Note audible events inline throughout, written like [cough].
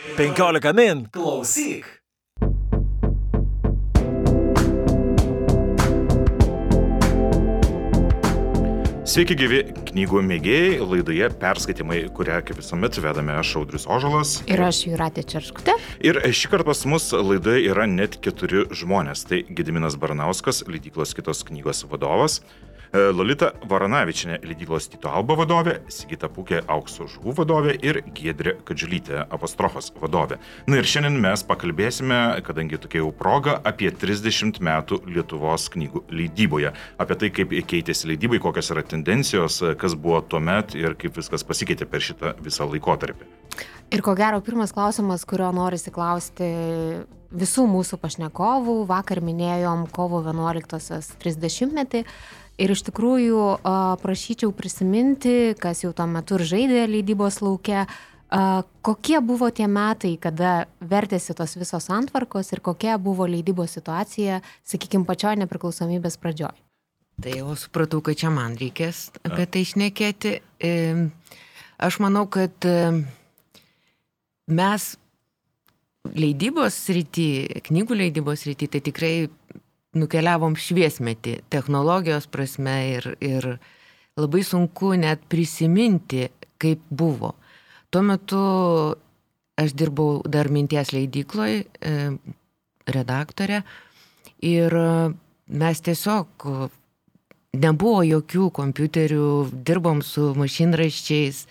15 min. Klausyk. Sveiki gyvi knygų mėgėjai, laidoje perskaitimai, kurią kaip visuomet vedame aš Audrius Ožalas. Ir aš Juratė Čerškutė. Ir šį kartą pas mus laidoje yra net keturi žmonės. Tai Gediminas Baranauskas, leidyklos kitos knygos vadovas, Lolita Varanavičinė, leidyklos Tito Alba vadovė, Sigita Pukė, Aukso žuvų vadovė ir Giedrė Kadžiulytė, apostrofos vadovė. Na ir šiandien mes pakalbėsime, kadangi tokia jau proga, apie 30 metų Lietuvos knygų leidyboje. Apie tai, kaip keitėsi leidybai, kokios yra tendencijos, kas buvo tuo met ir kaip viskas pasikeitė per šitą visą laikotarpį. Ir ko gero, pirmas klausimas, kurio norisi klausti visų mūsų pašnekovų, vakar minėjom kovo 11-osios 30 metį, Ir iš tikrųjų prašyčiau prisiminti, kas jau tuo metu ir žaidė leidybos laukia, kokie buvo tie metai, kada vertėsi tos visos antvarkos ir kokia buvo leidybos situacija, sakykime, pačioje nepriklausomybės pradžioj. Tai jau supratau, kad čia man reikės apie tai išnekėti. Aš manau, kad mes leidybos srity, knygų leidybos srity, tai tikrai nukeliavom šviesmetį technologijos prasme ir, ir labai sunku net prisiminti, kaip buvo. Tuo metu aš dirbau dar minties leidykloje, redaktorė ir mes tiesiog nebuvo jokių kompiuterių, dirbom su mašinraščiais,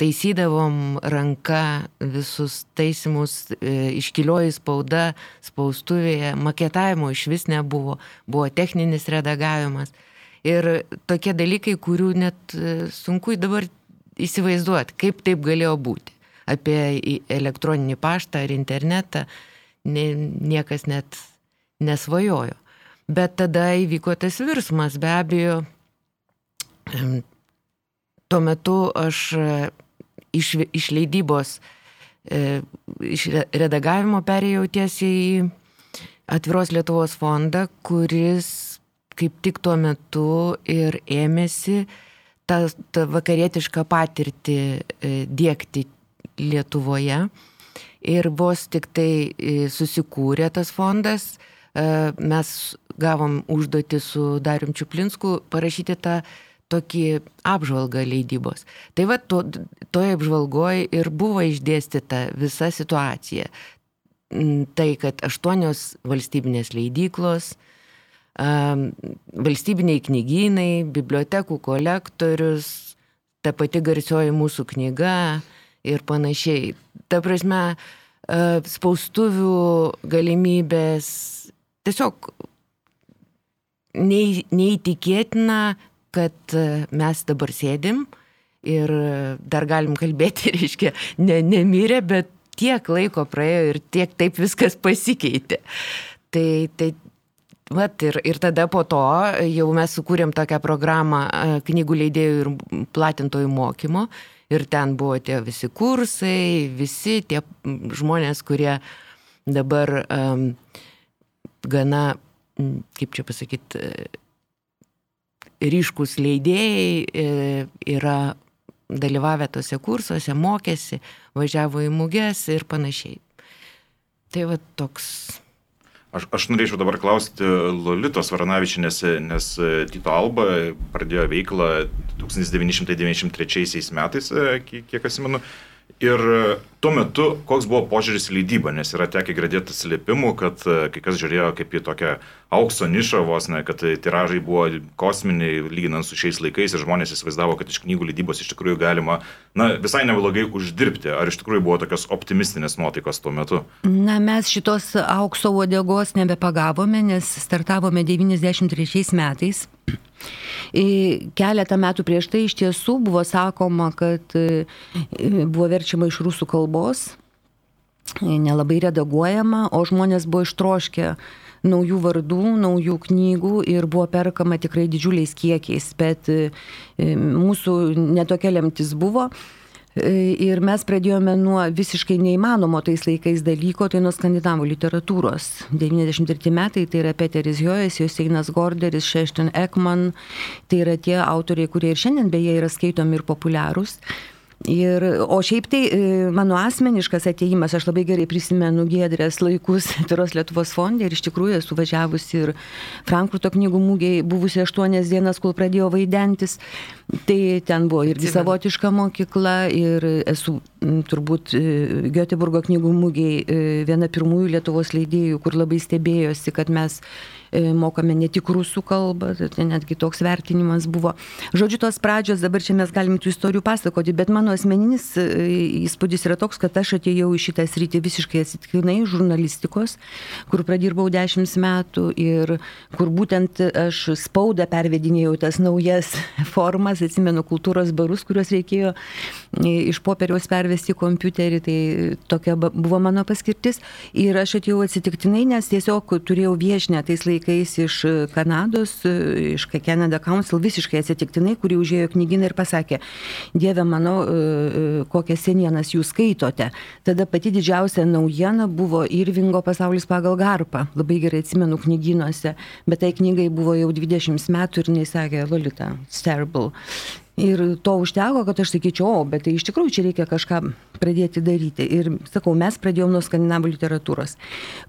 taisydavom ranka visus taisimus, e, iškilioji spauda, spaustuvėje, maketavimo iš vis nebuvo, buvo techninis redagavimas. Ir tokie dalykai, kurių net e, sunku dabar įsivaizduoti, kaip taip galėjo būti. Apie elektroninį paštą ar internetą ne, niekas net nesvajojo. Bet tada įvyko tas virsmas, be abejo. Tuo metu aš iš, iš leidybos, e, iš redagavimo perėjau tiesiai į Atviros Lietuvos fondą, kuris kaip tik tuo metu ir ėmėsi tą, tą vakarietišką patirtį e, dėkti Lietuvoje. Ir vos tik tai e, susikūrė tas fondas, e, mes gavom užduotį su Darium Čiuplinsku parašyti tą tokį apžvalgą leidybos. Tai va, to, toje apžvalgoje ir buvo išdėstyta visa situacija. Mm, tai, kad aštuonios valstybinės leidyklos, valstybiniai knygynai, bibliotekų kolektorius, ta pati garsioji mūsų knyga ir panašiai. Ta prasme, spaustuvių galimybės, tiesiog neįtikėtina, kad e, mes dabar sėdim ir dar galim kalbėti, [laughs] reiškia, ne, nemirė, bet tiek laiko praėjo ir tiek taip viskas pasikeitė. Tai, tai Vat, ir, ir tada po to jau mes sukūrėm tokią programą e, knygų leidėjų ir platintojų mokymo. Ir ten buvo tie visi kursai, visi tie žmonės, kurie dabar um, gana, kaip čia pasakyti, ryškus leidėjai e, yra dalyvavę tose kursuose, mokėsi, važiavo į muges ir panašiai. Tai va toks. Aš, aš norėčiau dabar klausti Lolitos Varanavičinės, nes Tito Alba pradėjo veiklą 1993 metais, e, kiek atsimenu. Ir tuo metu, koks buvo požiūris į leidybą, nes yra tekę girdėti atsiliepimų, kad e, kai kas žiūrėjo kaip į tokią aukso nišą vos ne, kad tiražai buvo kosminiai, lyginant su šiais laikais ir žmonės įsivaizdavo, kad iš knygų leidybos iš tikrųjų galima, na, visai neblogai uždirbti. Ar iš tikrųjų buvo tokios optimistinės nuotaikos tuo metu? Na, mes šitos aukso uodegos nebepagavome, nes startavome 93 metais. Keletą metų prieš tai iš tiesų buvo sakoma, kad e, buvo verčiama iš rusų kalbos, nelabai redaguojama, o žmonės buvo ištroškę naujų vardų, naujų knygų ir buvo perkama tikrai didžiuliais kiekiais, bet e, mūsų netokia lemtis buvo. E, ir mes pradėjome nuo visiškai neįmanomo tais laikais dalyko, tai nuo skandinavų literatūros. 93 metai tai yra Peteris Jojas, Joseinas Gorderis, Šešten Ekman, tai yra tie autoriai, kurie ir šiandien beje yra skaitomi ir populiarūs. Ir, o šiaip tai e, mano asmeniškas ateimas, aš labai gerai prisimenu Gėdrės laikus [laughs] Tyros Lietuvos fonde ir iš tikrųjų esu važiavusi ir Frankfurto knygų mūgiai buvusi aštuonias dienas, kol pradėjo vaidentis. Tai ten buvo irgi savotiška mokykla ir esu turbūt e, Göteborgo knygų mūgiai e, viena pirmųjų Lietuvos leidėjų, kur labai stebėjosi, kad mes E, mokame ne tik rusų kalbą, tai netgi toks vertinimas buvo. Žodžiu, tos pradžios, dabar čia mes galime tų istorijų pasakoti, bet mano asmeninis įspūdis yra toks, kad aš atėjau į šitą sritį visiškai atsitiktinai žurnalistikos, kur pradirbau dešimt metų ir kur būtent aš spaudą pervedinėjau tas naujas [laughs] formas, atsimenu kultūros barus, kuriuos reikėjo iš popieriaus pervesti į kompiuterį, tai tokia buvo mano paskirtis. Ir aš atėjau atsitiktinai, nes tiesiog turėjau viešinę tais laikais iš e, Kanados, e, iš Canada Council, visiškai atsitiktinai, kuri užėjo knyginą ir pasakė, Dieve mano, e, kokias senienas jūs skaitote. Tada pati didžiausia naujiena buvo Irvingo pasaulis pagal garpą. Labai gerai atsimenu knyginuose, bet tai knygai buvo jau 20 metų ir jis sakė, Lolita, terrible. Ir to užteko, kad aš sakyčiau, o, bet tai iš tikrųjų čia reikia kažką pradėti daryti. Ir sakau, mes pradėjom nuo skandinavų literatūros.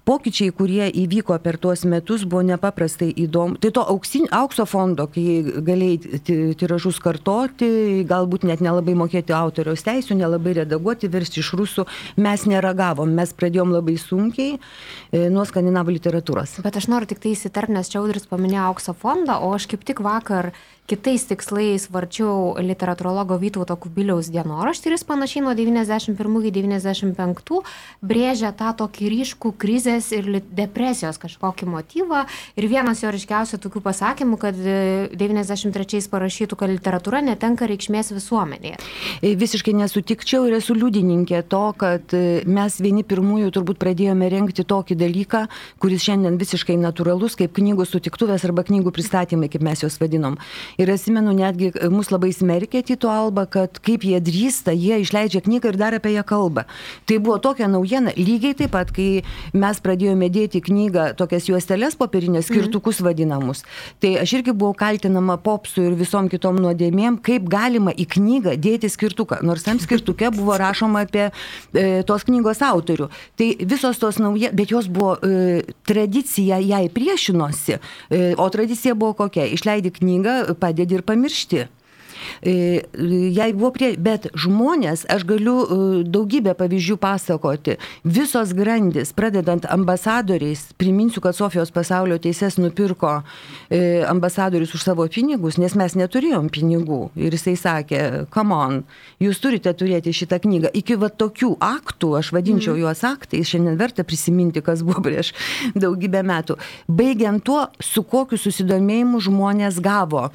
Pokyčiai, kurie įvyko per tuos metus, buvo nepaprastai įdomu. Tai to auksin, aukso fondo, kai galėjai tiražus kartoti, galbūt net nelabai mokėti autoriaus teisų, nelabai redaguoti, versti iš rusų, mes neragavom. Mes pradėjom labai sunkiai e, nuo skandinavų literatūros. Bet aš noriu tik tai įsiterpti, nes Čiaudris paminėjo aukso fondą, o aš kaip tik vakar kitais tikslais varčiau literatūrologo Vytauto Kubiliaus dienoraštį ir jis panašiai nuo 91 iki 95 brėžia tą tokį ryškų krizės ir depresijos kažkokį motyvą. Ir vienas jo ryškiausių tokių pasakymų, kad 93 e, parašytų, kad literatūra netenka reikšmės visuomenėje. E, visiškai nesutikčiau ir esu liudininkė to, kad e, mes vieni pirmųjų turbūt pradėjome renkti tokį dalyką, kuris šiandien visiškai natūralus, kaip knygų sutiktuvės arba knygų pristatymai, kaip mes juos vadinom. Ir atsimenu, netgi e, mus labai smerkė Tito Alba, kad kaip jie drįsta, jie išleidžia knygą ir dar apie ją kalba. Tai buvo tokia naujiena. Lygiai taip pat, kai mes pradėjome dėti knygą, tokias juostelės popierinės, mhm. skirtukus vadinamus, tai aš irgi buvau kaltinama popsų ir visom kitom nuodėmėm, kaip galima į knygą dėti skirtuką. Nors tam skirtuke buvo rašoma apie e, tos knygos autorių. Tai visos tos nauja, bet jos buvo e, tradicija, jai priešinosi. E, o tradicija buvo kokia? Išleidi knygą, padedi ir pamiršti. E, jai buvo prie, bet žmonės, aš galiu e, daugybę pavyzdžių pasakoti, visos grandis, pradedant ambasadoriais, priminsiu, kad Sofijos pasaulio teises nupirko e, ambasadorius už savo pinigus, nes mes neturėjom pinigų. Ir jisai sakė, come on, jūs turite turėti šitą knygą. Iki va tokių aktų, aš vadinčiau mm. juos aktais, šiandien verta prisiminti, kas buvo prieš daugybę metų. Baigiant tuo, su kokiu susidomėjimu žmonės gavo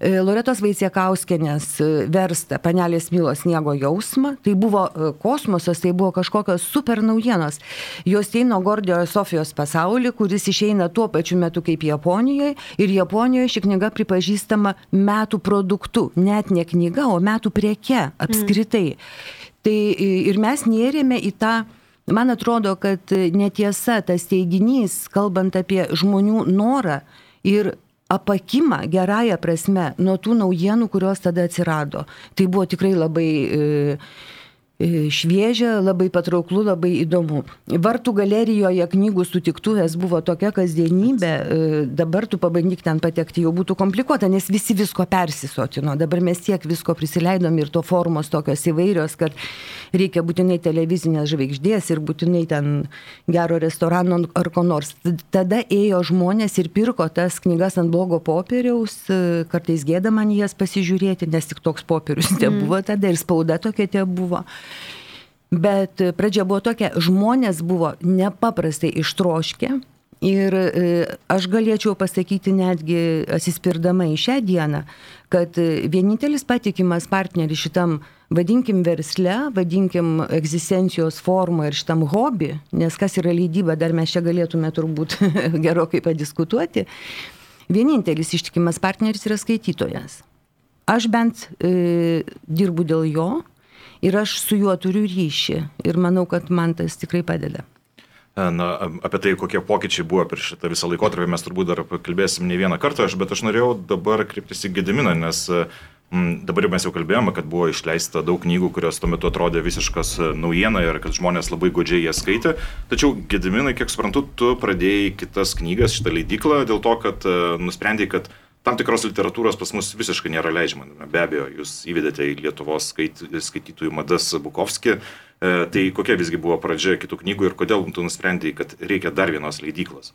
Loretos Vaisiekauskenės e, versta Panelės Milos sniego jausmą. Tai buvo e, kosmosas, tai buvo kažkokios super naujienos. Jos eina Gordiojo Sofijos pasaulį, kuris išeina tuo pačiu metu kaip Japonijoje. Ir Japonijoje ši knyga pripažįstama metų produktu. Net ne knyga, o metų prieke apskritai. Mm. Tai ir mes nėrėme į tą Man atrodo, kad netiesa tas teiginys, kalbant apie žmonių norą ir apakimą gerąją prasme nuo tų naujienų, kurios tada atsirado. Tai buvo tikrai labai e, šviežia, labai patrauklu, labai įdomu. Vartų galerijoje knygų sutiktuvės buvo tokia kasdienybė, e, dabar tu pabandyk ten patekti, jau būtų komplikuota, nes visi visko persisotino. Dabar mes tiek visko prisileidom ir to formos tokios įvairios, kad reikia būtinai televizinės žvaigždės ir būtinai ten gero restorano ar ko nors. Tada ėjo žmonės ir pirko tas knygas ant blogo popieriaus, e, kartais gėda man jas pasižiūrėti, nes tik toks popierius [laughs] te buvo mm. tada ir spauda tokia te buvo. Bet pradžia buvo tokia, žmonės buvo nepaprastai ištroškę ir e, aš galėčiau pasakyti netgi atsispirdama į šią dieną, kad vienintelis patikimas partneris šitam, vadinkim versle, vadinkim egzistencijos formą ir šitam hobi, nes kas yra leidyba, dar mes čia galėtume turbūt [laughs] gerokai padiskutuoti, vienintelis ištikimas partneris yra skaitytojas. Aš bent e, dirbu dėl jo, ir aš su juo turiu ryšį ir manau, kad man tas tikrai padeda. Na, apie tai, kokie pokyčiai buvo per šitą visą laikotarpį, mes turbūt dar kalbėsim ne vieną kartą, aš, bet aš norėjau dabar kreiptis į Gediminą, nes m, dabar mes jau kalbėjome, kad buvo išleista daug knygų, kurios tuo metu atrodė visiškas naujiena ir kad žmonės labai godžiai jas skaitė. Tačiau Gediminai, kiek suprantu, tu pradėjai kitas knygas, šitą leidyklą dėl to, kad nusprendėjai, kad tam tikros literatūros pas mus visiškai nėra leidžiama. Be abejo, jūs įvedėte į Lietuvos skait, skaitytojų madas Bukovskį. E, tai kokia visgi buvo pradžia kitų knygų ir kodėl tu nusprendėjai, kad reikia dar vienos leidyklos?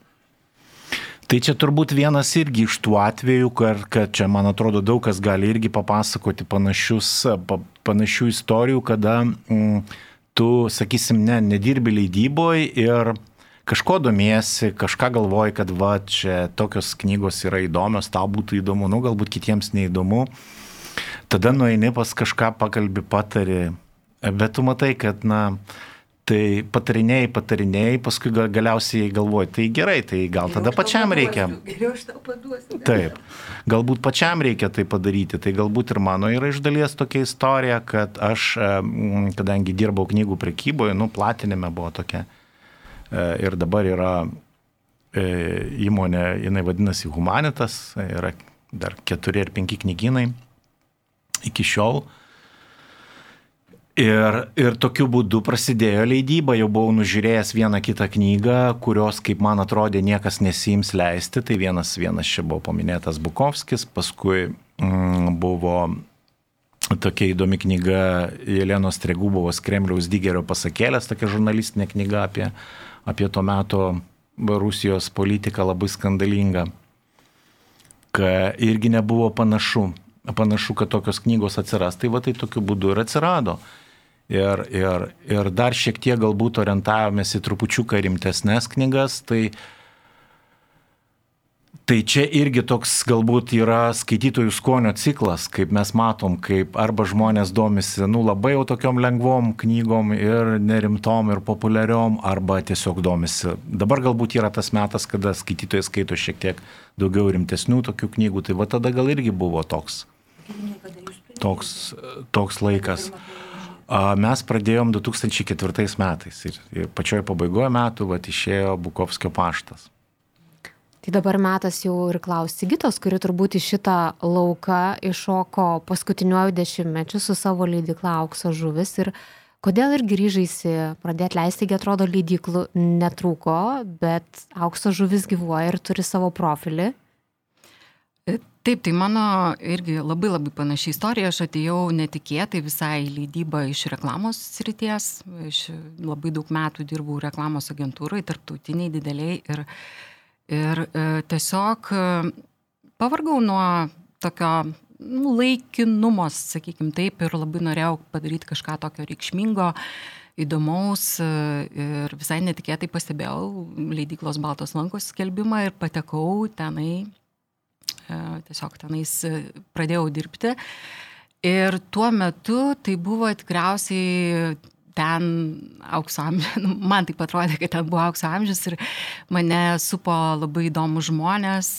Tai čia turbūt vienas irgi iš tų atvejų, kad, kad čia, man atrodo, daug kas gali irgi papasakoti panašius, pa, panašių istorijų, kada mm, tu, sakysim, ne, nedirbi leidyboje ir kažko domiesi, kažką galvoji, kad va, čia tokios knygos yra įdomios, tau būtų įdomu, nu galbūt kitiems neįdomu. Tada nueini pas kažką, pakalbi, patari, bet tu matai, kad, na, tai patarinėjai, patarinėjai, paskui galiausiai galvoji, tai gerai, tai gal tada pačiam reikia. Geriau aš tau paduosiu. Taip, galbūt pačiam reikia tai padaryti, tai galbūt ir mano yra iš dalies tokia istorija, kad aš, kadangi dirbau knygų prekyboje, nu, platinime buvo tokia ir dabar yra e, įmonė, jinai vadinasi Humanitas, yra dar keturi ar penki knygynai iki šiol. Ir, ir tokiu būdu prasidėjo leidyba, jau buvau nužiūrėjęs vieną kitą knygą, kurios, kaip man atrodė, niekas nesijims leisti. Tai vienas, vienas čia buvo paminėtas Bukovskis, paskui mm, buvo tokia įdomi knyga Jelenos Tregubovos Kremliaus Digerio pasakėlės, tokia žurnalistinė knyga apie, apie to meto Rusijos politiką labai skandalingą, kad irgi nebuvo panašu, panašu, kad tokios knygos atsiras, tai va tai tokiu būdu ir atsirado. Ir, ir, ir dar šiek tiek galbūt orientavomės į trupučiuką rimtesnės knygas, tai uh, Tai čia irgi toks galbūt yra skaitytojų skonio ciklas, kaip mes matom, kaip arba žmonės domisi, nu, labai jau tokiom lengvom knygom ir nerimtom ir populiariom, arba tiesiog domisi. Dabar galbūt yra tas metas, kada skaitytojai skaito šiek tiek daugiau rimtesnių tokių knygų, tai va tada gal irgi buvo toks, toks, toks laikas. Mes pradėjom 2004 metais ir, ir pačioje pabaigoje metų va, išėjo Bukovskio paštas. Tai dabar metas jau ir klausti Gitos, kuri turbūt į šitą lauką iššoko paskutiniuoju dešimtmečiu su savo leidikla Aukso žuvis ir kodėl ir grįžaisi pradėti leisti, taigi atrodo leidiklų netrūko, bet Aukso žuvis gyvuoja ir turi savo profilį. E, taip, tai mano irgi labai labai panaši istorija. Aš atėjau netikėtai visai į leidybą iš reklamos srities. Aš labai daug metų dirbau reklamos agentūrai, tarptautiniai, dideliai. Ir Ir e, tiesiog e, pavargau nuo tokio nu, laikinumo, sakykim taip, ir labai norėjau padaryti kažką tokio reikšmingo, įdomaus e, ir visai netikėtai pastebėjau leidyklos Baltos lankos skelbimą ir patekau tenai, tiesiog tenais pradėjau dirbti. Ir tuo metu tai buvo tikriausiai ten aukso amžius, [laughs] nu, man taip atrodė, kad ten buvo aukso amžius ir mane supo labai įdomus žmonės,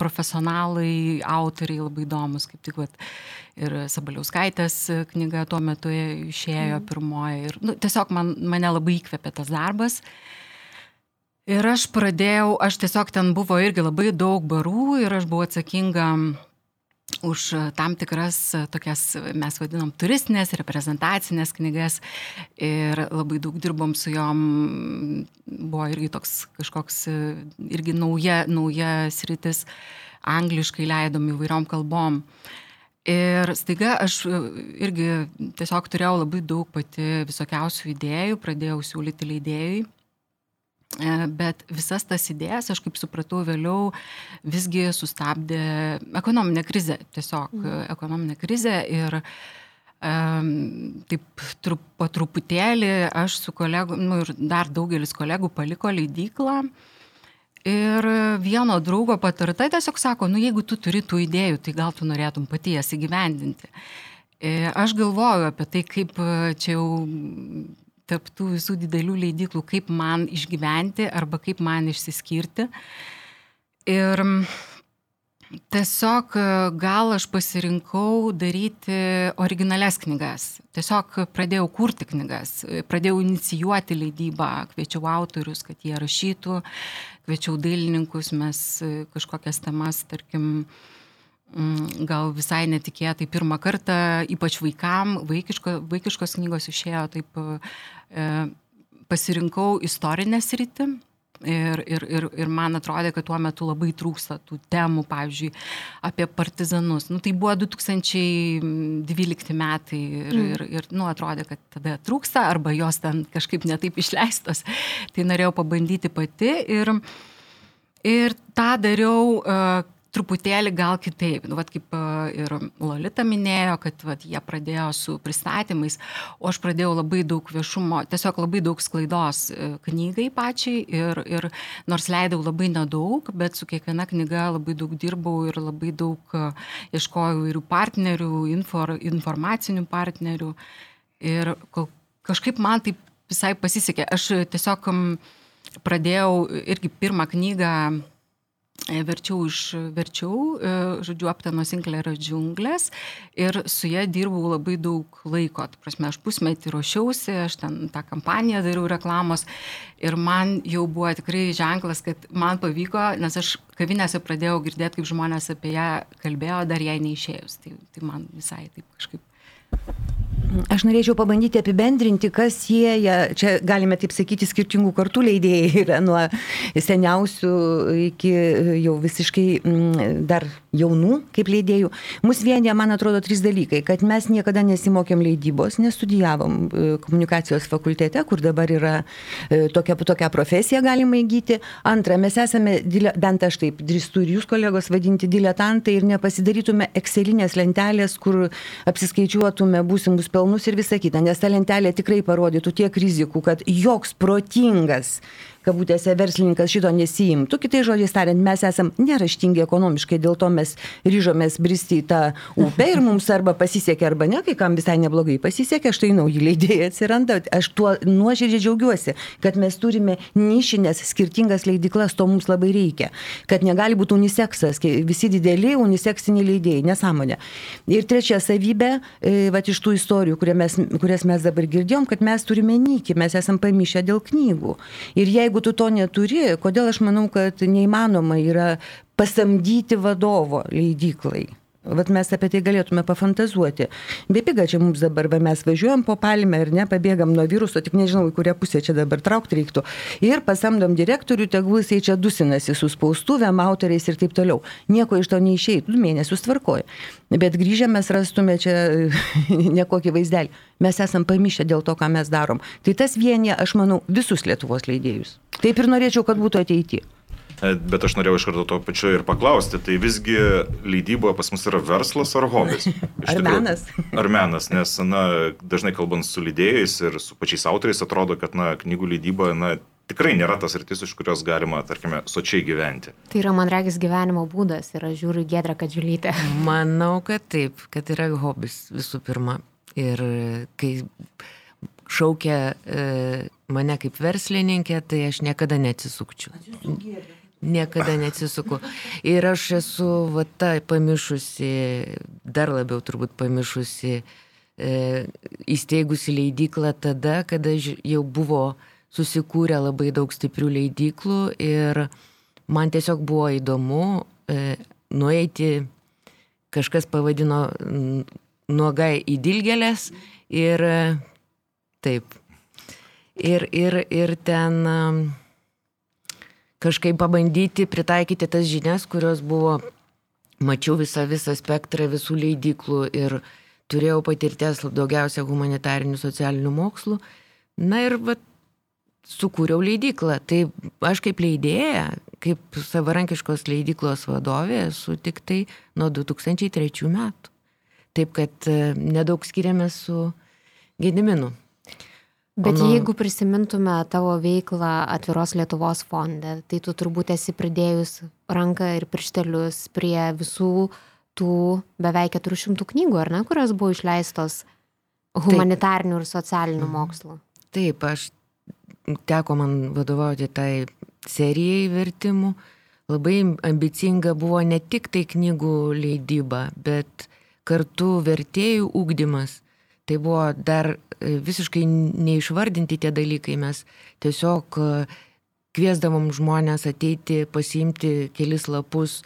profesionalai, autoriai labai įdomus, kaip tik vat, ir Sabaliauskaitės knyga tuo metu išėjo mm. pirmoji. Ir nu, tiesiog man, mane labai įkvėpė tas darbas. Ir aš pradėjau, aš tiesiog ten buvo irgi labai daug barų ir aš buvau atsakinga už e, tam tikras e, tokias, mes vadinam, turistinės, reprezentacinės knygas. Ir labai daug dirbom su jom, buvo irgi toks kažkoks, e, irgi nauja, nauja sritis, angliškai leidom įvairiom kalbom. Ir staiga aš irgi tiesiog turėjau labai daug pati visokiausių idėjų, pradėjau siūlyti leidėjui. E, bet visas tas idėjas, aš kaip supratau vėliau, visgi sustabdė ekonominė krizė, tiesiog mm. ekonominė krizė ir taip trup, po truputėlį aš su kolegu, nu ir dar daugelis kolegų paliko leidyklą. Ir vieno draugo patarta tiesiog sako, nu jeigu tu turi tų idėjų, tai gal tu norėtum pati jas įgyvendinti. E, aš galvoju apie tai, kaip čia jau tarp tų visų didelių leidiklų, kaip man išgyventi arba kaip man išsiskirti. Ir Tiesiog gal aš pasirinkau daryti originales knygas. Tiesiog pradėjau kurti knygas, pradėjau inicijuoti leidybą, kviečiau autorius, kad jie rašytų, kviečiau dailininkus, mes kažkokias temas, tarkim, mm, gal visai netikėtai pirmą kartą, ypač vaikam, vaikiško, vaikiškos knygos išėjo, taip e, pasirinkau istorinę sritį Ir, ir, ir, ir man atrodė, kad tuo metu labai trūksta tų temų, pavyzdžiui, apie partizanus. Nu, tai buvo 2012 metai ir, mm. ir, ir nu, atrodė, kad tada trūksta arba jos ten kažkaip netaip išleistos. Tai norėjau pabandyti pati ir, ir tą dariau. Truputėlį gal kitaip. Nu, vat, kaip ir Lolita minėjo, kad vat, jie pradėjo su pristatymais, o aš pradėjau labai daug viešumo, tiesiog labai daug sklaidos e, knygai pačiai ir, ir nors leidau labai nedaug, bet su kiekviena knyga labai daug dirbau ir labai daug e, ieškojau įvairių partnerių, infor, informacinių partnerių. Ir kažkaip man taip visai pasisekė. Aš tiesiog pradėjau irgi pirmą knygą E, verčiau iš verčiau, e, žodžiu, apteno Sinklerio džiunglės ir su ją dirbau labai daug laiko. Tai prasme, aš pusmetį ruošiausi, aš ten tą kampaniją dariau reklamos ir man jau buvo tikrai ženklas, kad man pavyko, nes aš kavinėse pradėjau girdėti, kaip žmonės apie ją kalbėjo, dar jai neišėjus. Tai, tai man visai taip kažkaip Aš norėčiau pabandyti apibendrinti, kas sieja, čia galime taip sakyti, skirtingų kartų leidėjai yra nuo seniausių iki jau visiškai mm, dar jaunų kaip leidėjų. Mūsų vienyje, man atrodo, trys dalykai, kad mes niekada nesimokėm leidybos, nestudijavom e, komunikacijos fakultete, kur dabar yra e, tokia, tokia profesija galima įgyti. Antra, mes esame, bent aš taip drįstu ir jūs kolegos vadinti diletantai ir nepasidarytume Excelinės lentelės, kur apsiskaičiuotume būsimus pelnus ir visa kita, nes ta lentelė tikrai parodytų tiek rizikų, kad joks protingas kabutėse verslininkas šito nesijimtų. Kitai žodžiais tariant, mes esam neraštingi ekonomiškai, dėl to mes ryžomės bristi į tą upę ir mums arba pasisekė, arba ne, kai kam visai neblogai pasisekė, štai nauji leidėjai atsiranda. Aš tuo nuoširdžiai džiaugiuosi, kad mes turime nišinės skirtingas leidiklas, to mums labai reikia. Kad negali būti uniseksas, visi dideli uniseksiniai leidėjai, nesąmonė. Ir trečia savybė, e, va iš tų istorijų, mes, kurias mes dabar girdėjom, kad mes turime nykį, mes esam pamišę dėl knygų. Ir jeigu jeigu tu to neturi, kodėl aš manau, kad neįmanoma yra pasamdyti vadovo leidyklai. Vat mes apie tai galėtume pafantazuoti. Bepiga čia mums dabar, va, mes važiuojam po palmę ir ne, pabėgam nuo viruso, tik nežinau, į kurią pusę čia dabar traukti reiktų. Ir pasamdom direktorių, tegul jisai čia dusinasi su spaustuvėm, autoriais ir taip toliau. Nieko iš to neišėjai, du mėnesius tvarkoja. Bet grįžę mes rastume čia [laughs] nekokį vaizdelį. Mes esam pamišę dėl to, ką mes darom. Tai tas vienyje, aš manau, visus Lietuvos leidėjus. Taip ir norėčiau, kad būtų ateityje. E, bet aš norėjau iš karto to pačiu ir paklausti, tai visgi leidyba pas mus yra verslas ar hobis? [laughs] Iš ar menas? Ar menas, nes, na, dažnai kalbant su leidėjais ir su pačiais autoriais atrodo, kad, na, knygų leidyba, na, tikrai nėra tas rytis, iš kurios galima, tarkime, sočiai gyventi. Tai yra, man regis, gyvenimo būdas ir aš žiūriu Gedrą Kadžiulytę. [laughs] Manau, kad taip, kad yra hobis visų pirma. Ir kai šaukia e, mane kaip verslininkė, tai aš niekada neatsisukčiau. Niekada neatsisuku. Ir aš esu, va, ta pamišusi, dar labiau turbūt pamišusi, e, įsteigusi leidyklą tada, kada jau buvo susikūrę labai daug stiprių leidyklų ir man tiesiog buvo įdomu e, nueiti, kažkas pavadino nuogai į dilgelės ir e, taip. Ir, ir, ir ten kažkaip pabandyti pritaikyti tas žinias, kurios buvo, mačiau visą, visą spektrą visų leidiklų ir turėjau patirties daugiausia humanitarinių socialinių mokslų. Na ir va, sukūriau leidiklą. Tai aš kaip leidėja, kaip savarankiškos leidiklos vadovė esu tik tai nuo 2003 metų. Taip kad e, nedaug skiriamės su Gediminu. Bet nu... jeigu prisimintume tavo veiklą atviros Lietuvos fonde, tai tu turbūt esi pridėjus ranką ir pirštelius prie visų tų beveik 400 knygų, ar ne, kurios buvo išleistos humanitarnių Taip. ir socialinių mhm. mokslų. Taip, aš teko man vadovauti tai serijai vertimų. labai ambicinga buvo ne tik tai knygų leidyba, bet kartu vertėjų ūkdymas. Tai buvo dar e, visiškai neišvardinti tie dalykai, mes tiesiog e, kviesdavom žmonės ateiti, pasiimti kelis lapus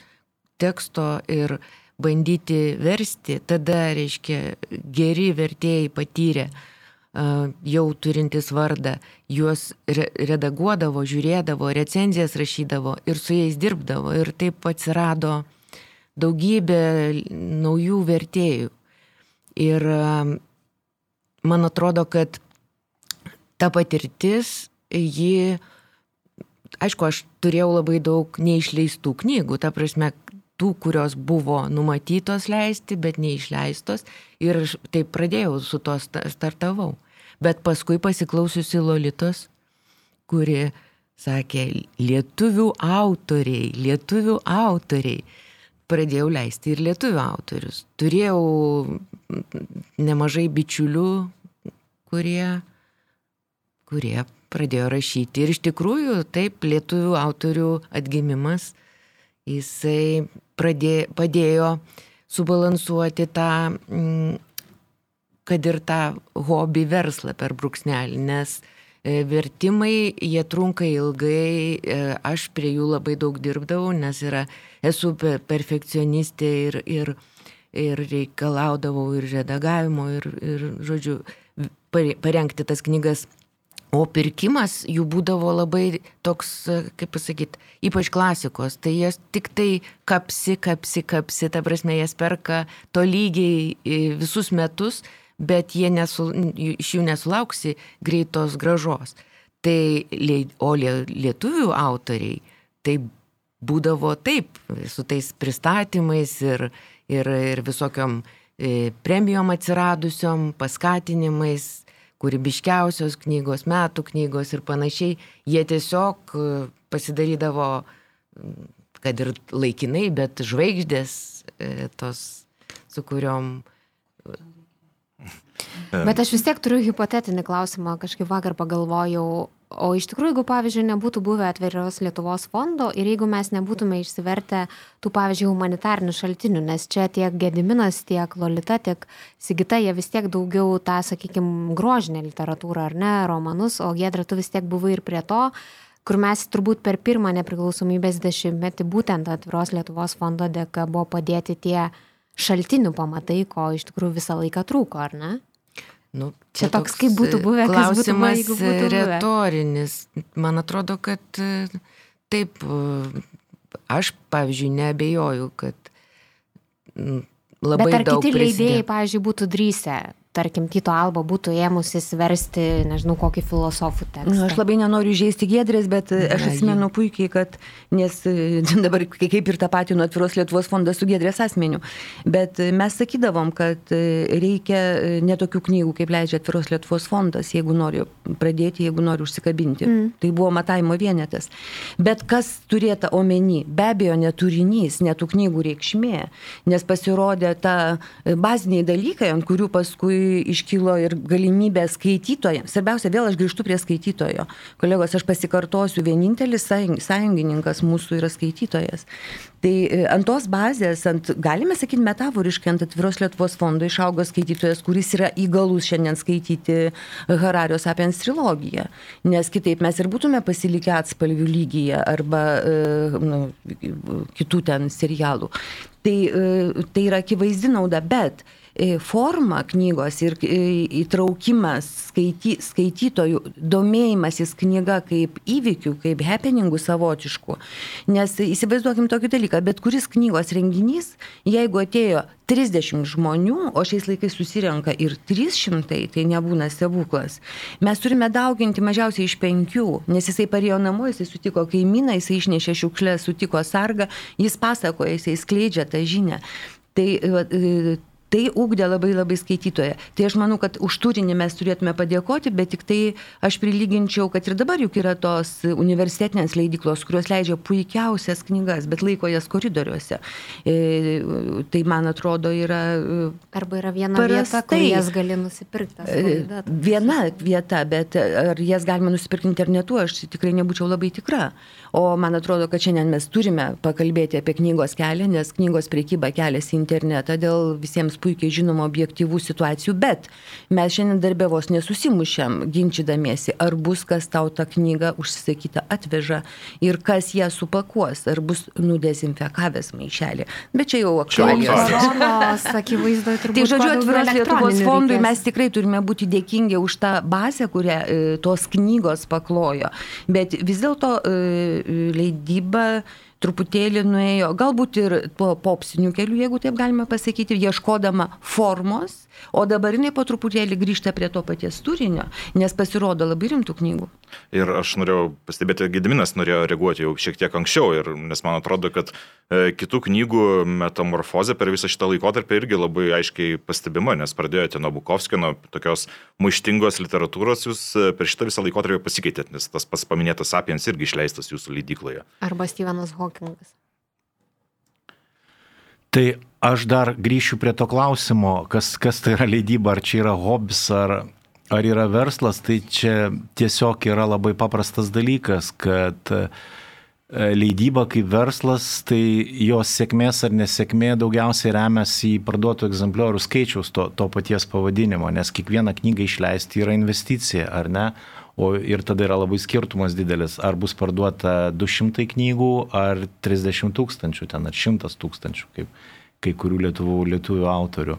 teksto ir bandyti versti, tada, reiškia, geri vertėjai patyrė jau turintis vardą, juos re redaguodavo, žiūrėdavo, recenzijas rašydavo ir su jais dirbdavo. Ir taip atsirado daugybė naujų vertėjų. Ir man atrodo, kad ta patirtis, ji, aišku, aš turėjau labai daug neišleistų knygų, ta prasme, tų, kurios buvo numatytos leisti, bet neišleistos. Ir taip pradėjau su to startavau. Bet paskui pasiklausiusi Lolitos, kuri sakė, lietuvių autoriai, lietuvių autoriai. Pradėjau leisti ir lietuvių autorius. Turėjau nemažai bičiulių, kurie, kurie pradėjo rašyti. Ir iš tikrųjų, taip, lietuvių autorių atgimimas, jisai pradėjo, padėjo subalansuoti tą mm, kad ir tą hobį verslą per brūksnelį, nes e, vertimai, jie trunka ilgai, e, aš prie jų labai daug dirbdavau, nes yra, esu perfekcionistė ir, ir, ir reikalaudavau ir redagavimo, ir, ir, žodžiu, parengti tas knygas. O pirkimas jų būdavo labai toks, e, kaip pasakyti, ypač klasikos. Tai jas tik tai kapsi, kapsi, kapsi, ta prasme, jas perka to lygiai visus metus bet nesu, iš jų nesulauksi greitos gražos. Tai, o lietuvių autoriai, tai būdavo taip, su tais pristatymais ir, ir, ir visokiom e, premijom atsiradusiom, paskatinimais, kūrybiškiausios knygos, metų knygos ir panašiai, jie tiesiog e, pasidarydavo, kad ir laikinai, bet žvaigždės e, tos, su kuriuom Bet aš vis tiek turiu hipotetinį klausimą, kažkaip vakar pagalvojau, o iš tikrųjų, jeigu, pavyzdžiui, nebūtų buvę atviros Lietuvos fondo ir jeigu mes nebūtume išsivertę tų, pavyzdžiui, humanitarnių šaltinių, nes čia tiek Gediminas, tiek Lolita, tiek Sigita, jie vis tiek daugiau tą, sakykime, grožinę literatūrą ar ne, romanus, o Gedra, tu vis tiek buvai ir prie to, kur mes turbūt per pirmą nepriklausomybės dešimtmetį būtent atviros Lietuvos fondo dėka buvo padėti tie šaltinių pamatai, ko iš tikrųjų visą laiką trūko, ar ne? Nu, čia toks, kaip būtų buvę, klausimas būtų, būtų retorinis. Man atrodo, kad e, taip, e, aš, pavyzdžiui, nebejoju, kad labai Bet ar daug kiti prisidė. leidėjai, pavyzdžiui, būtų drįsę tarkim, Tito Alba būtų ėmusis versti, nežinau, kokį filosofų tekstą. Nu, aš labai nenoriu žaisti gėdrės, bet e, aš atsimenu puikiai, kad, nes e, [laughs] dabar kaip ir tą patį nuo atviros Lietuvos fondas su gėdrės asmeniu, bet e, mes sakydavom, kad reikia netokių knygų, kaip leidžia atviros Lietuvos fondas, jeigu nori pradėti, jeigu nori užsikabinti. Mm. Tai buvo matavimo vienetas. Bet kas turėta omeny? Be abejo, neturinys, netų knygų reikšmė, nes pasirodė ta baziniai dalykai, ant kurių paskui iškilo ir galimybė skaitytojams. Svarbiausia, vėl aš grįžtu prie skaitytojo. Kolegos, aš pasikartosiu, vienintelis sąjungininkas mūsų yra skaitytojas. Tai e, ant tos bazės, ant, galime sakyti metaforiškai, ant atviros Lietuvos fondo išaugo skaitytojas, kuris yra įgalus šiandien skaityti Harario Sapiens trilogiją. Nes kitaip mes ir būtume pasilikę atspalvių lygyje arba e, nu, kitų ten serialų. Tai, e, tai yra akivaizdi nauda, bet E, forma knygos ir įtraukimas skaity, skaitytojų, domėjimasis knyga kaip įvykių, kaip happeningų savotiškų. Nes įsivaizduokim tokį dalyką, bet kuris knygos renginys, jeigu atėjo 30 žmonių, o šiais laikais susirenka ir 300, tai nebūna stebuklas. Mes turime dauginti mažiausiai iš penkių, nes jisai parėjo namo, jisai sutiko kaimyną, jisai išnešė šiukšlę, sutiko sargą, jis pasakoja, jisai skleidžia tą žinią. Tai tai ūkdė labai labai skaitytoje. Tai aš manau, kad už turinį mes turėtume padėkoti, bet tik tai aš prilyginčiau, kad ir dabar juk yra tos universitetinės leidyklos, kurios leidžia puikiausias knygas, bet laiko jas koridoriuose. E, tai man atrodo yra... E, Arba yra viena prastai. vieta, kur jas gali nusipirkti. E, viena vieta, bet ar jas galima nusipirkti internetu, aš tikrai nebūčiau labai tikra. O man atrodo, kad šiandien mes turime pakalbėti apie knygos kelią, nes knygos priekyba keliasi į internetą dėl visiems puikiai žinomų objektyvų situacijų, bet mes šiandien darbė vos nesusimušiam, ginčydamiesi, ar bus kas tau tą knygą užsisakytą atveža ir kas ją supakuos, ar bus nudezinfekavęs maišelį. Bet čia jau aktualijos. Tai žodžiu, atviros Lietuvos fondui reikės. mes tikrai turime būti dėkingi už tą bazę, kurią e, tos knygos paklojo. Bet vis dėlto e, leidyba truputėlį nuėjo, galbūt ir tuo popsiniu keliu, jeigu taip galime pasakyti, ieškodama formos, o dabar jinai po truputėlį grįžta prie to paties turinio, nes pasirodo labai rimtų knygų. Ir aš norėjau pastebėti, Gediminas norėjo reaguoti jau šiek tiek anksčiau, ir, nes man atrodo, kad e, kitų knygų metamorfozė per visą šitą laikotarpį irgi labai aiškiai pastebima, nes pradėjote nuo Bukovskio, nuo tokios maištingos literatūros, jūs e, per šitą visą laikotarpį pasikeitėt, nes tas pas paminėtas Sapiens irgi išleistas jūsų leidykloje. Arba Stevenas Hawkingas. Tai aš dar grįšiu prie to klausimo, kas, kas tai yra leidyba, ar čia yra hobis, ar, ar yra verslas, tai čia tiesiog yra labai paprastas dalykas, kad e, leidyba kaip verslas, tai jos sėkmės ar nesėkmė daugiausiai remiasi į parduotų egzempliorių skaičiaus to, to paties pavadinimo, nes kiekvieną knygą išleisti yra investicija, ar ne? O ir tada yra labai skirtumas didelis, ar bus parduota 200 knygų, ar 30 tūkstančių ten, ar 100 tūkstančių, kaip kai kurių lietuvų, lietuvių autorių.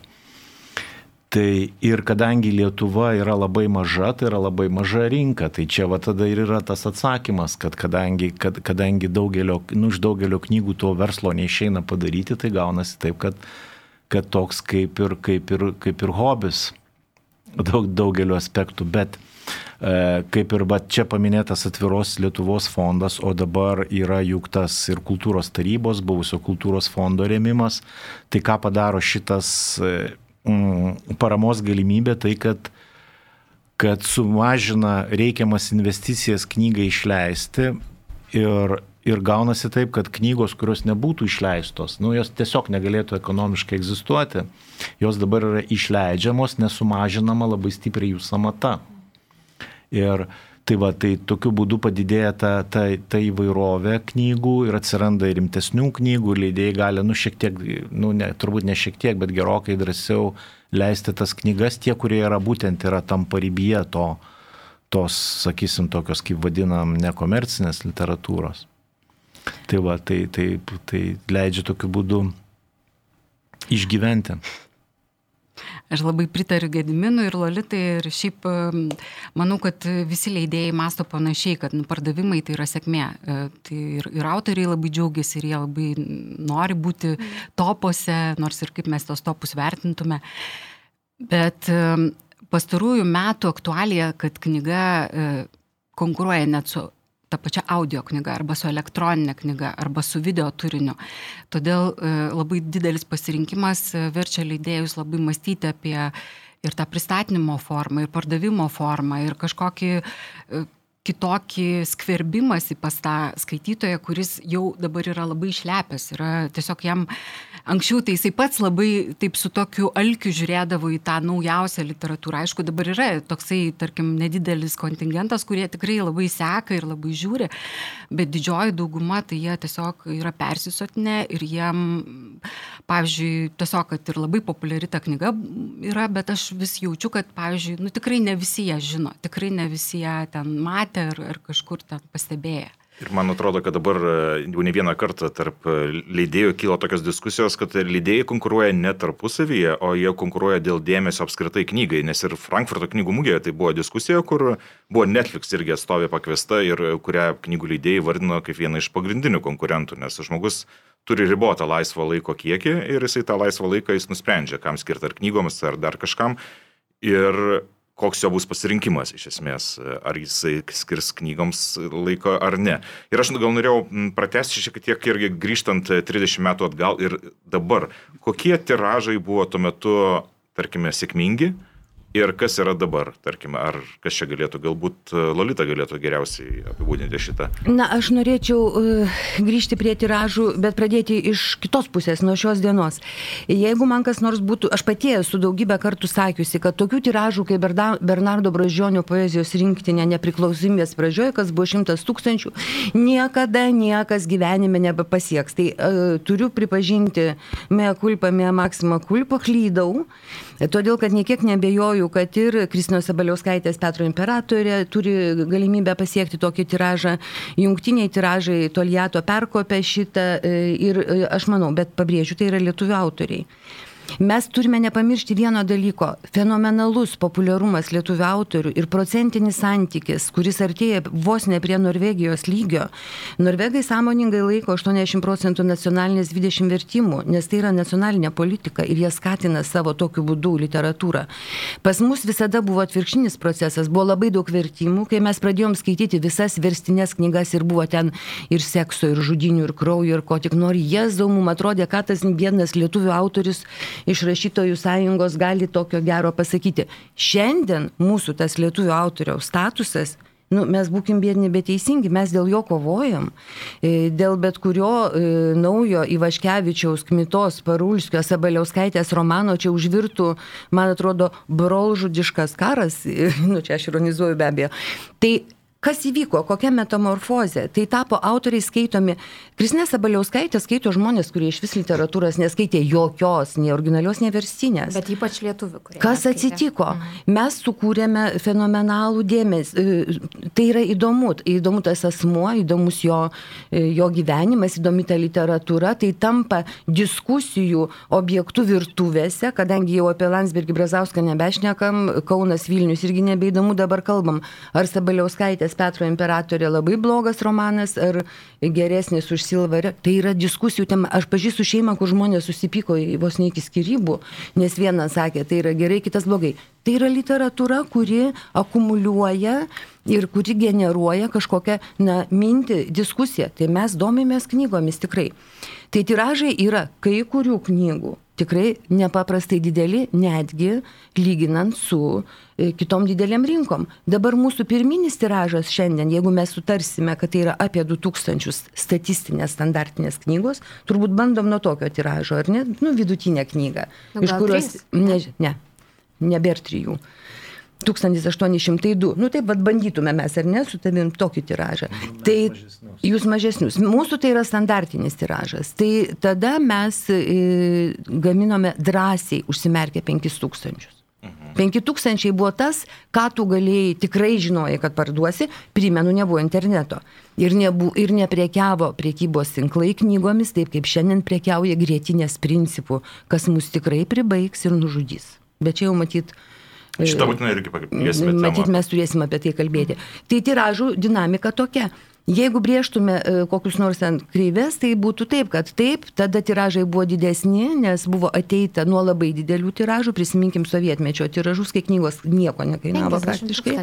Tai ir kadangi Lietuva yra labai maža, tai yra labai maža rinka, tai čia va tada ir yra tas atsakymas, kad kadangi, kad, kadangi daugelio, nu, iš daugelio knygų to verslo neišeina padaryti, tai gaunasi taip, kad, kad toks kaip ir, kaip ir, kaip ir hobis daug, daugeliu aspektų, bet kaip ir va, čia paminėtas atviros Lietuvos fondas, o dabar yra juk tas ir kultūros tarybos, buvusio kultūros fondo rėmimas, tai ką padaro šitas e, mm, paramos galimybė? Tai, kad, kad sumažina reikiamas investicijas knygai išleisti ir, ir gaunasi taip, kad knygos, kurios nebūtų išleistos, nu, jos tiesiog negalėtų ekonomiškai egzistuoti, jos dabar yra išleidžiamos, nesumažinama labai stipriai jų samata. Ir Tai va, tai tokiu būdu padidėja ta, ta, ta įvairovė knygų ir atsiranda rimtesnių knygų, leidėjai gali, nu, šiek tiek, nu, ne, turbūt ne šiek tiek, bet gerokai drąsiau leisti tas knygas, tie, kurie yra būtent yra tam paribyje to, tos, sakysim, tokios, kaip vadinam, nekomercinės literatūros. Tai va, tai, tai, tai leidžia tokiu būdu išgyventi. Aš labai pritariu Gediminui ir Lolitai ir šiaip manau, kad visi leidėjai masto panašiai, kad nu, pardavimai tai yra sėkmė. E, tai ir, ir autoriai labai džiaugiasi ir jie labai nori būti topuose, nors ir kaip mes tos topus vertintume. Bet pastarųjų metų aktualija, kad knyga e, konkuruoja net su ta pačia audio knyga arba su elektroninė knyga arba su video turiniu. Todėl e, labai didelis pasirinkimas e, verčia leidėjus labai mąstyti apie ir tą pristatymo formą, ir pardavimo formą, ir kažkokį e, kitokį skverbimąsi pas tą skaitytoją, kuris jau dabar yra labai išlepęs. Yra tiesiog jam anksčiau tai jisai pats labai taip su tokiu alkiu žiūrėdavo į tą naujausią literatūrą. Aišku, dabar yra toksai, tarkim, nedidelis kontingentas, kurie tikrai labai seka ir labai žiūri, bet didžioji dauguma tai jie tiesiog yra persisotinę ir jiem, pavyzdžiui, tiesiog, kad ir labai populiari ta knyga yra, bet aš vis jaučiu, kad, pavyzdžiui, nu tikrai ne visi ją žino, tikrai ne visi ją ten matė ar, ar kažkur ten pastebėję. Ir man atrodo, kad dabar e, jau ne vieną kartą tarp e, leidėjų kilo tokios diskusijos, kad leidėjai konkuruoja ne tarpusavyje, o jie konkuruoja dėl dėmesio apskritai knygai. Nes ir Frankfurto knygų mugėje tai buvo diskusija, kur buvo Netflix irgi atstovė pakviesta ir kurią knygų leidėjai vardino kaip vieną iš pagrindinių konkurentų, nes žmogus turi ribotą laisvo laiko kiekį ir jisai tą laisvą laiką jis nusprendžia, kam skirti ar knygoms, ar dar kažkam. Ir koks jo bus pasirinkimas iš esmės, ar jisai skirs knygoms laiko ar ne. Ir aš gal norėjau pratesti šiek tiek irgi grįžtant 30 metų atgal ir dabar, kokie tiražai buvo tuo metu, tarkime, sėkmingi Ir kas yra dabar, tarkime, ar kas čia galėtų, galbūt e, Lolita galėtų geriausiai apibūdinti šitą? Na, aš norėčiau uh, grįžti prie tiražų, bet pradėti iš kitos pusės, nuo šios dienos. Jeigu man kas nors būtų, aš pati esu daugybę kartų sakiusi, kad tokių tiražų kaip Bernardo Bražionio poezijos rinktinė nepriklausomybės pradžioje, kas buvo šimtas tūkstančių, niekada niekas gyvenime nebepasieks. Tai uh, turiu pripažinti, mea kulpa, mea maksima kulpa, klydau, todėl kad niekiek nebejoju kad ir Kristinos Sabaliauskaitės Petro imperatorė turi galimybę pasiekti tokį tiražą. Jungtiniai tiražai Toliato perkopė šitą e, ir e, aš manau, bet pabrėžiu, tai yra lietuvių autoriai. Mes turime nepamiršti vieno dalyko - fenomenalus populiarumas lietuvių autorių ir procentinis santykis, kuris artėja vos ne prie Norvegijos lygio. Norvegai sąmoningai laiko 80 procentų nacionalinės 20 vertimų, nes tai yra nacionalinė politika ir jie skatina savo tokiu būdu literatūrą. Pas mus visada buvo atvirkštinis procesas, buvo labai daug vertimų, kai mes pradėjom skaityti visas verstinės knygas ir buvo ten ir sekso, ir žudinių, ir kraujo, ir ko tik nori. Jėzau, mums atrodė, kad tas vienas lietuvių autoris iš rašytojų sąjungos gali tokio gero pasakyti. Šiandien mūsų tas lietuvių autoriaus statusas Nu, mes būkim bėdini, bet teisingi, mes dėl jo kovojam. E, dėl bet kurio e, naujo Ivaškevičiaus, Kmitos, Parulskio, Sabaliauskaitės romano čia užvirtų, man atrodo, brolžudiškas karas, [laughs] nu čia aš ironizuoju be abejo. Tai Kas įvyko, kokia metamorfozė? Tai tapo autoriai skaitomi. Kristinė Sabaliauskaitė skaito žmonės, kurie iš vis literatūros neskaitė jokios, nei originalios, nei versinės. Bet ypač lietuvių. Kas atsitiko? Mhm. Mes sukūrėme fenomenalų dėmesį. E, tai yra įdomu. Įdomu tas asmuo, įdomus jo, e, jo gyvenimas, įdomi ta literatūra. Tai tampa diskusijų objektų virtuvėse, kadangi jau apie Landsbergį Brazauską nebešnekam, Kaunas Vilnius irgi nebeįdomu dabar kalbam. Ar Sabaliauskaitės Petro imperatorė labai blogas romanas ar geresnis už Silvarę. Tai yra diskusijų tema. Aš pažįstu šeimą, kur žmonės susipyko vos ne iki skirybų, nes vienas sakė, tai yra gerai, kitas blogai. Tai yra literatūra, kuri akumuliuoja ir kuri generuoja kažkokią na, mintį, diskusiją. Tai mes domimės knygomis tikrai. Tai tiražai yra kai kurių knygų tikrai nepaprastai dideli, netgi lyginant su e, kitom dideliam rinkom. Dabar mūsų pirminis tiražas šiandien, jeigu mes sutarsime, kad tai yra apie 2000 statistinės standartinės knygos, turbūt bandom nuo tokio tiražo, ar ne, nu, vidutinę knygą. Nu, iš kurios, ne, ne, nebėr trijų. 1802. Nu taip, vad bandytume mes, ar ne, su tavim tokį tiražą. Nu, tai mažesnius. jūs mažesnius. Mūsų tai yra standartinis tiražas. Tai tada mes e, gaminome drąsiai užsimerkę 5000. 5000 mhm. buvo tas, ką tu galėjai, tikrai žinojai, kad parduosi, primenu, nebuvo interneto. Ir, nebu, ir neprekiavo priekybos tinklai knygomis, taip kaip šiandien prekiauja grėtinės principų, kas mus tikrai pribaigs ir nužudys. Bet čia jau matyt, Šitą būtinai irgi pakviesime. Matyt, mes turėsime apie tai kalbėti. Tai tiražų dinamika tokia. Jeigu brėžtume e, kokius nors ten kreivės, tai būtų taip, kad taip, tada tiražai buvo didesni, nes buvo ateita nuo labai didelių tiražų, prisiminkim sovietmečio tiražus, kai knygos nieko nekainavo praktiškai.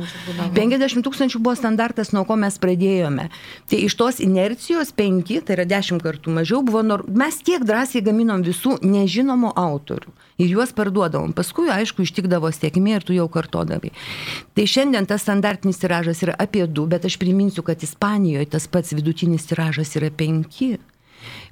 50 tūkstančių buvo standartas, nuo ko mes pradėjome. Tai iš tos inercijos 5, tai yra 10 kartų mažiau, buvo, nor... mes tiek drąsiai gaminom visų nežinomų autorių ir juos parduodavom. Paskui, aišku, ištikdavo sėkmė ir tu jau kartodavai. Tai šiandien tas standartinis tiražas yra apie 2, bet aš priminsiu, kad Ispanijoje tas pats vidutinis tiražas yra 5.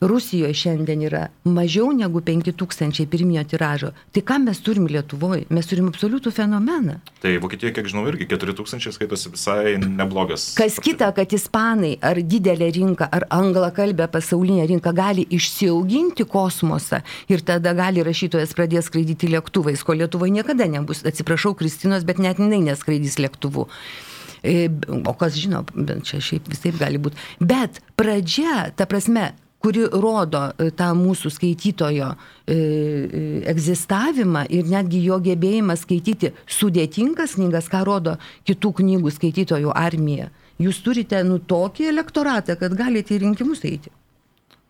Rusijoje šiandien yra mažiau negu 5000 pirminio tiražo. Tai ką mes turim Lietuvoje? Mes turim absoliutų fenomeną. Tai Vokietijoje, kiek žinau, irgi 4000 skaitosi visai neblogas. Kas kita, kad ispanai ar didelė rinka, ar anglakalbė pasaulinė rinka gali išsiauginti kosmosą ir tada gali rašytojas pradės skraidyti lėktuvais, ko Lietuvoje niekada nebus. Atsiprašau, Kristinos, bet net jinai neskraidys lėktuvu. E, o kas žino, čia šiaip visaip gali būti. Bet pradžia, ta prasme, kuri rodo e, tą mūsų skaitytojo e, egzistavimą ir netgi jo gebėjimą skaityti sudėtingas knygas, ką rodo kitų knygų skaitytojų armija. Jūs turite nu tokį elektoratą, kad galite į rinkimus eiti.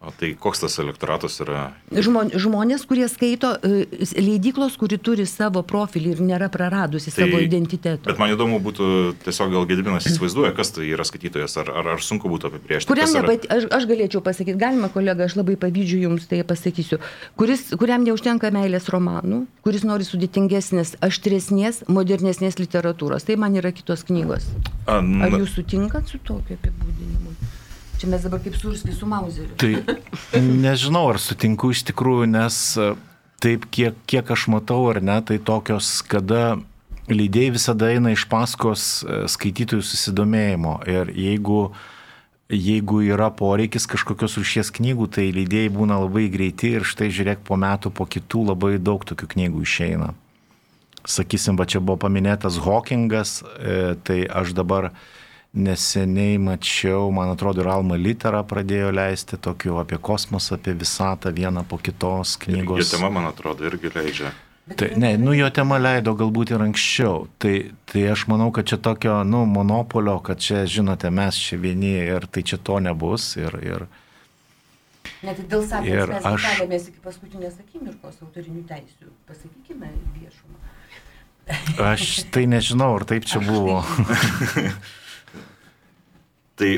O tai koks tas elektoratas yra? Žmon, žmonės, kurie skaito, e, leidyklos, kuri turi savo profilį ir nėra praradusi tai, savo identiteto. Bet man įdomu būtų, tiesiog gal Gediminas įsivaizduoja, kas tai yra skaitytojas, ar, ar, ar sunku būtų apibriežti. Kuriam nepat, aš, aš galėčiau pasakyti, galima kolega, aš labai pavydžiu jums tai pasakysiu, kuris, kuriam neužtenka meilės romanų, kuris nori sudėtingesnės, aštresnės, modernesnės literatūros. Tai man yra kitos knygos. Ar jūs sutinkat su tokiu apibūdinimu? Čia mes dabar kaip surski su Mauseriu. Tai nežinau, ar sutinku iš tikrųjų, nes e, taip, kiek, kiek aš matau ar ne, tai tokios, kada leidėjai visada eina iš paskos e, skaitytojų susidomėjimo. Ir jeigu, jeigu yra poreikis kažkokios rušies knygų, tai leidėjai būna labai greiti ir štai žiūrėk, po metų, po kitų labai daug tokių knygų išeina. Sakysim, va čia buvo paminėtas Hawkingas, e, tai aš dabar neseniai mačiau, man atrodo, ir Alma Litera pradėjo leisti tokių apie kosmosą, apie visatą vieną po kitos knygos. Ir jo tema, man atrodo, irgi leidžia. Tai, ne, nu jo tema leido galbūt ir anksčiau. Tai, tai aš manau, kad čia tokio, nu, monopolio, kad čia, žinote, mes čia vieni ir tai čia to nebus. Ir, ir, Net dėl savęs mes aš... keliamės iki paskutinės akimirkos autorinių teisių. Pasakykime viešumą. Aš tai nežinau, ar taip čia [laughs] buvo. Tai, [laughs]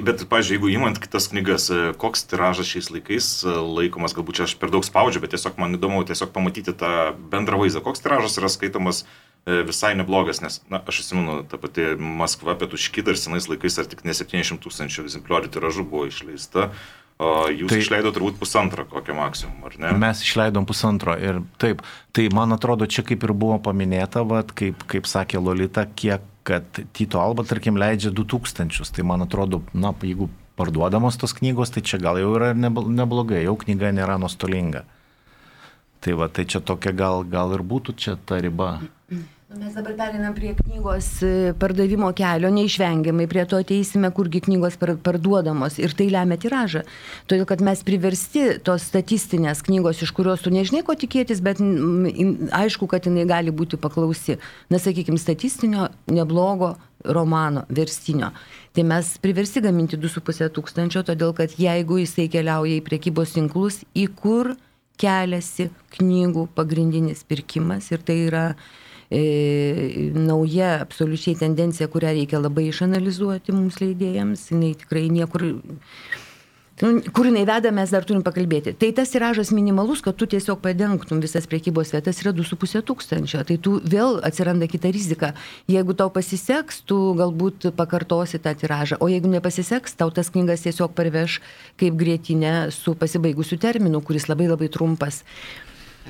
bet, pažiūrėjau, jeigu įmant kitas knygas, e, koks tiražas šiais laikais e, laikomas, galbūt čia aš per daug spaudžiu, bet tiesiog man įdomu tiesiog pamatyti tą bendrą vaizdą, koks tiražas yra skaitomas e, visai neblogas, nes, na, aš atsimenu, ta pati Maskva pietuškita ir senais laikais ar tik ne 700 tūkstančių egzempliorių tiražų buvo išleista. O jūs tai, išleido turbūt pusantrą kokią maksimum, ar ne? Mes išleidom pusantro ir taip, tai man atrodo, čia kaip ir buvo paminėta, vat, kaip, kaip sakė Lolita, kiek kad Tito Alba, tarkim, leidžia 2000, tai man atrodo, na, jeigu parduodamos tos knygos, tai čia gal jau yra neblogai, jau knyga nėra nuostolinga. Tai va, tai čia tokia gal, gal ir būtų čia ta riba. Nu, mes dabar perinam prie knygos e, pardavimo kelio, neišvengiamai prie to ateisime, kurgi knygos parduodamos ir tai lemia tiražą. Todėl, kad mes priversti tos statistinės knygos, iš kurios tu nežinai, ko tikėtis, bet aišku, kad jinai gali būti paklausi. Na, sakykime, statistinio neblogo romano, verstinio. Tai mes priversti gaminti 2,5 tūkstančio, todėl kad jeigu jisai keliauja į priekybos tinklus, į kur keliasi knygų pagrindinis pirkimas ir tai yra e, nauja absoliučiai tendencija, kurią reikia labai išanalizuoti mums leidėjams, jinai tikrai niekur Nu, kur jinai veda, mes dar turim pakalbėti. Tai tas tiražas minimalus, kad tu tiesiog padengtum visas priekybos vietas, yra 2,5 tūkstančio. Tai tu vėl atsiranda kita rizika. Jeigu tau pasiseks, tu galbūt pakartosi tą tiražą. O jeigu nepasiseks, tau tas knygas tiesiog parveš kaip grėtinė su pasibaigusiu terminu, kuris labai labai trumpas.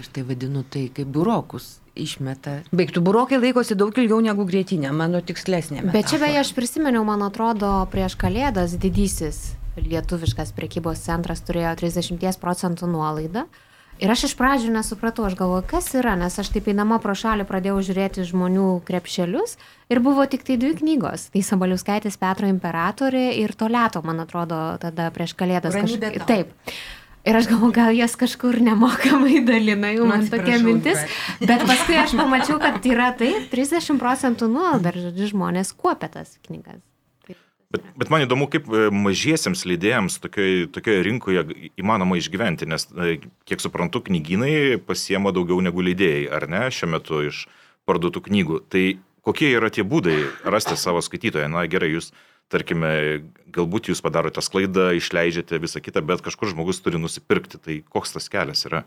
Aš tai vadinu tai kaip burokus išmeta. Baigtų burokai laikosi daug ilgiau negu grėtinė, mano tikslesnė. Metafora. Bet čia beje aš prisiminiau, man atrodo, prieš kalėdas didysis lietuviškas prekybos centras turėjo 30 procentų nuolaidą. Ir aš iš pradžių nesupratau, aš galvoju, kas yra, nes aš taip eidama pro šalį pradėjau žiūrėti žmonių krepšelius ir buvo tik tai dvi knygos. Tai Sabaliuskaitis Petro imperatorė ir Toleto, man atrodo, tada prieš kalėdas kažkaip. Taip. Ir aš galvoju, gal jas kažkur nemokamai dalina, jau man tokia mintis. Bet paskui aš pamačiau, kad yra taip, 30 procentų nuolaida, ir žodžiu, žmonės kuopia tas knygas. Bet, bet man įdomu, kaip e, mažiesiems leidėjams tokioje, tokioje rinkoje įmanoma išgyventi, nes, e, kiek suprantu, knygynai pasiema daugiau negu leidėjai, ar ne, šiuo metu iš parduotų knygų. Tai kokie yra tie būdai rasti savo skaitytoją? Na gerai, jūs tarkime, galbūt jūs padarote sklaidą, išleidžiate visą kitą, bet kažkur žmogus turi nusipirkti. Tai koks tas kelias yra?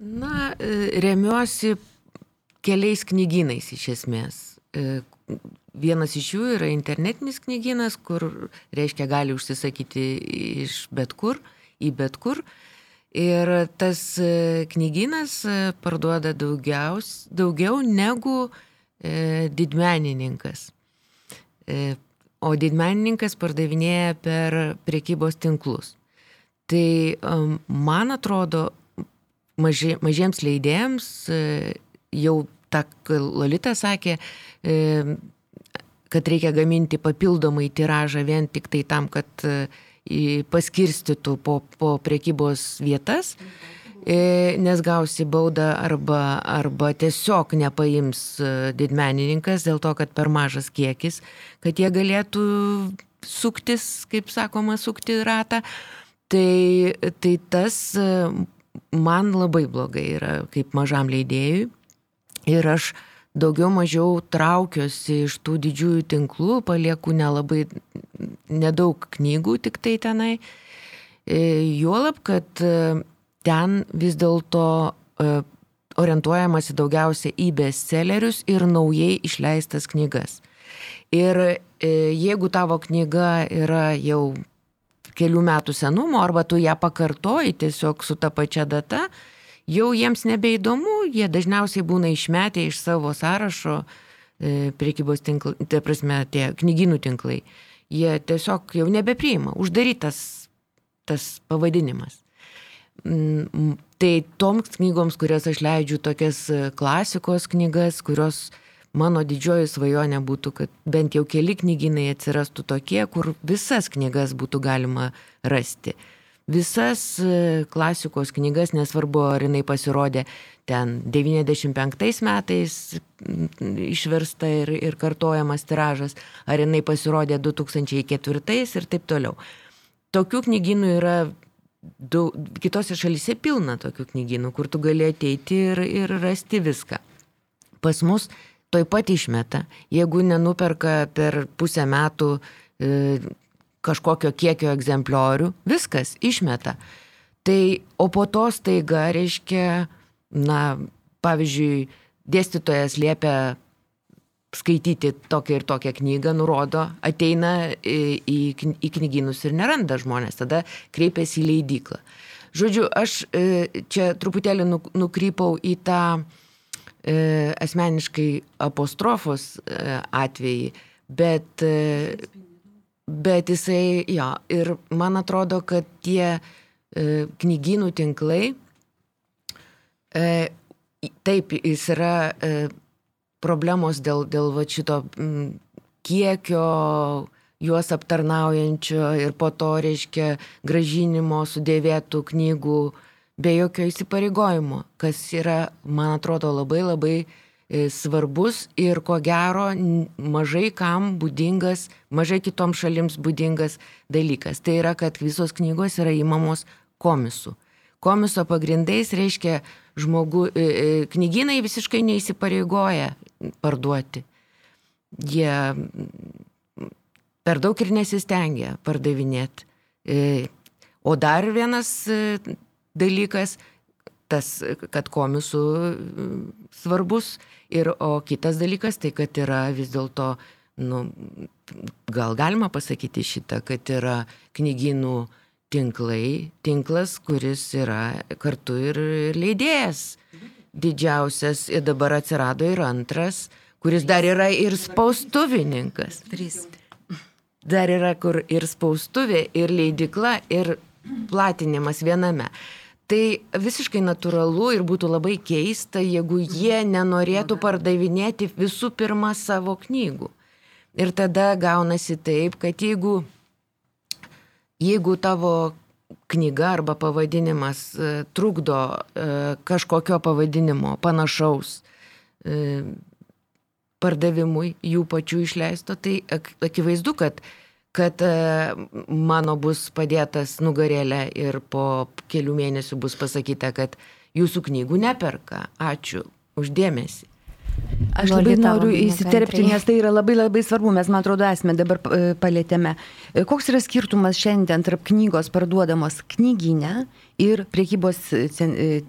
Na, e, remiuosi keliais knygynais iš esmės. E, vienas iš jų yra internetinis knygynas, kur, reiškia, gali užsisakyti iš bet kur, į bet kur. Ir tas e, knygynas parduoda daugiaus, daugiau negu e, didmenininkas. O didmenininkas pardavinėja per priekybos tinklus. Tai um, man atrodo, maži, mažiems leidėjams e, jau ta Lolita sakė, e, kad reikia gaminti papildomai tiražą vien tik tai tam, kad e, paskirstytų po, po priekybos vietas. Mhm nes gausi baudą arba, arba tiesiog nepaims e, didmenininkas dėl to, kad per mažas kiekis, kad jie galėtų suktis, kaip sakoma, sukti ratą. Tai, tai tas e, man labai blogai yra kaip mažam leidėjui. Ir aš daugiau mažiau traukiuosi iš tų didžiųjų tinklų, palieku nelabai nedaug knygų tik tai tenai. E, juolab, kad e, ten vis dėlto orientuojamasi daugiausia į bestsellerius ir naujai išleistas knygas. Ir jeigu tavo knyga yra jau kelių metų senumo, arba tu ją pakartoji tiesiog su ta pačia data, jau jiems nebeįdomu, jie dažniausiai būna išmetę iš savo sąrašo e, priekybos tinklai, tai prasme, tie knyginų tinklai. Jie tiesiog jau nebepriima, uždarytas tas pavadinimas. Mm, tai toms knygoms, kurias aš leidžiu, tokias klasikos knygas, kurios mano didžioji svajonė būtų, kad bent jau keli knyginai atsirastų tokie, kur visas knygas būtų galima rasti. Visas e, klasikos knygas, nesvarbu, ar jinai pasirodė ten 95 metais išversta ir, ir kartojamas tiražas, ar jinai pasirodė 2004 ir taip toliau. Tokių knygynų yra daug, kitose šalise pilna tokių knygynų, kur tu gali ateiti ir, ir rasti viską. Pas mus toj pat išmeta. Jeigu nenuperka per pusę metų e, kažkokio kiekio egzempliorių, viskas išmeta. Tai, o po to staiga reiškia, na, pavyzdžiui, dėstytojas liepia skaityti tokią ir tokią knygą, nurodo, ateina į, į, į knygynus ir neranda žmonės, tada kreipiasi į leidyklą. Žodžiu, aš e, čia truputėlį nukrypau į tą e, asmeniškai apostrofos e, atvejį, bet, bet jisai, jo, ir man atrodo, kad tie knygynų tinklai, taip, jis yra problemos dėl, dėl va šito m, kiekio juos aptarnaujančio ir po to, reiškia, gražinimo sudėvėtų knygų be jokio įsipareigojimo, kas yra, man atrodo, labai labai e, svarbus ir ko gero mažai kam būdingas, mažai kitoms šalims būdingas dalykas. Tai yra, kad visos knygos yra įmamos komisų. Komiso pagrindais reiškia, žmogų, e, e, knygynai visiškai neįsipareigoja parduoti. Jie per daug ir nesistengia pardavinėti. O dar vienas dalykas, tas, kad komisų mm, svarbus, ir, o kitas dalykas tai, kad yra vis dėlto, nu, gal galima pasakyti šitą, kad yra knygynų tinklai, tinklas, kuris yra kartu ir leidėjas didžiausias ir dabar atsirado ir antras, kuris dar yra ir spaustuvininkas. Trys. Dar yra kur ir spaustuvė, ir leidikla, ir platinimas viename. Tai visiškai natūralu ir būtų labai keista, jeigu jie nenorėtų pardavinėti visų pirma savo knygų. Ir tada gaunasi taip, kad jeigu, jeigu tavo knyga arba pavadinimas e, trukdo e, kažkokio pavadinimo panašaus e, pardavimui jų pačių išleisto, tai akivaizdu, kad kad mano bus padėtas nugarėlė ir po kelių mėnesių bus pasakyta, kad jūsų knygų neperka. Ačiū uždėmesi. Aš labai noriu įsiterpti, nes tai yra labai labai svarbu, mes, man atrodo, esame dabar e, palėtėme. E, koks yra skirtumas šiandien tarp knygos parduodamos knyginė ir priekybos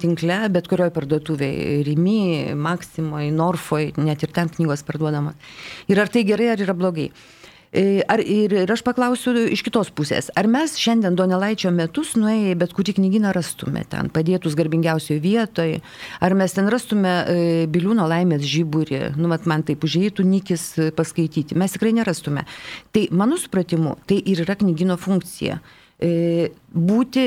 tinkle, bet kurioje parduotuvėje, Rimi, Maksimoje, Norfoje, net ir ten knygos parduodamos. Ir ar tai gerai, ar yra blogai. E, ar, ir, ir aš paklausiu iš kitos pusės, ar mes šiandien Donelaičio metus nuėję bet kurį knyginą rastume ten, padėtus garbingiausioje vietoje, ar mes ten rastume e, Biliūno laimės žyburį, nu, mat, man taip užėjtų nikis e, paskaityti, mes tikrai nerastume. Tai mano supratimu, tai ir yra knygino funkcija. Būti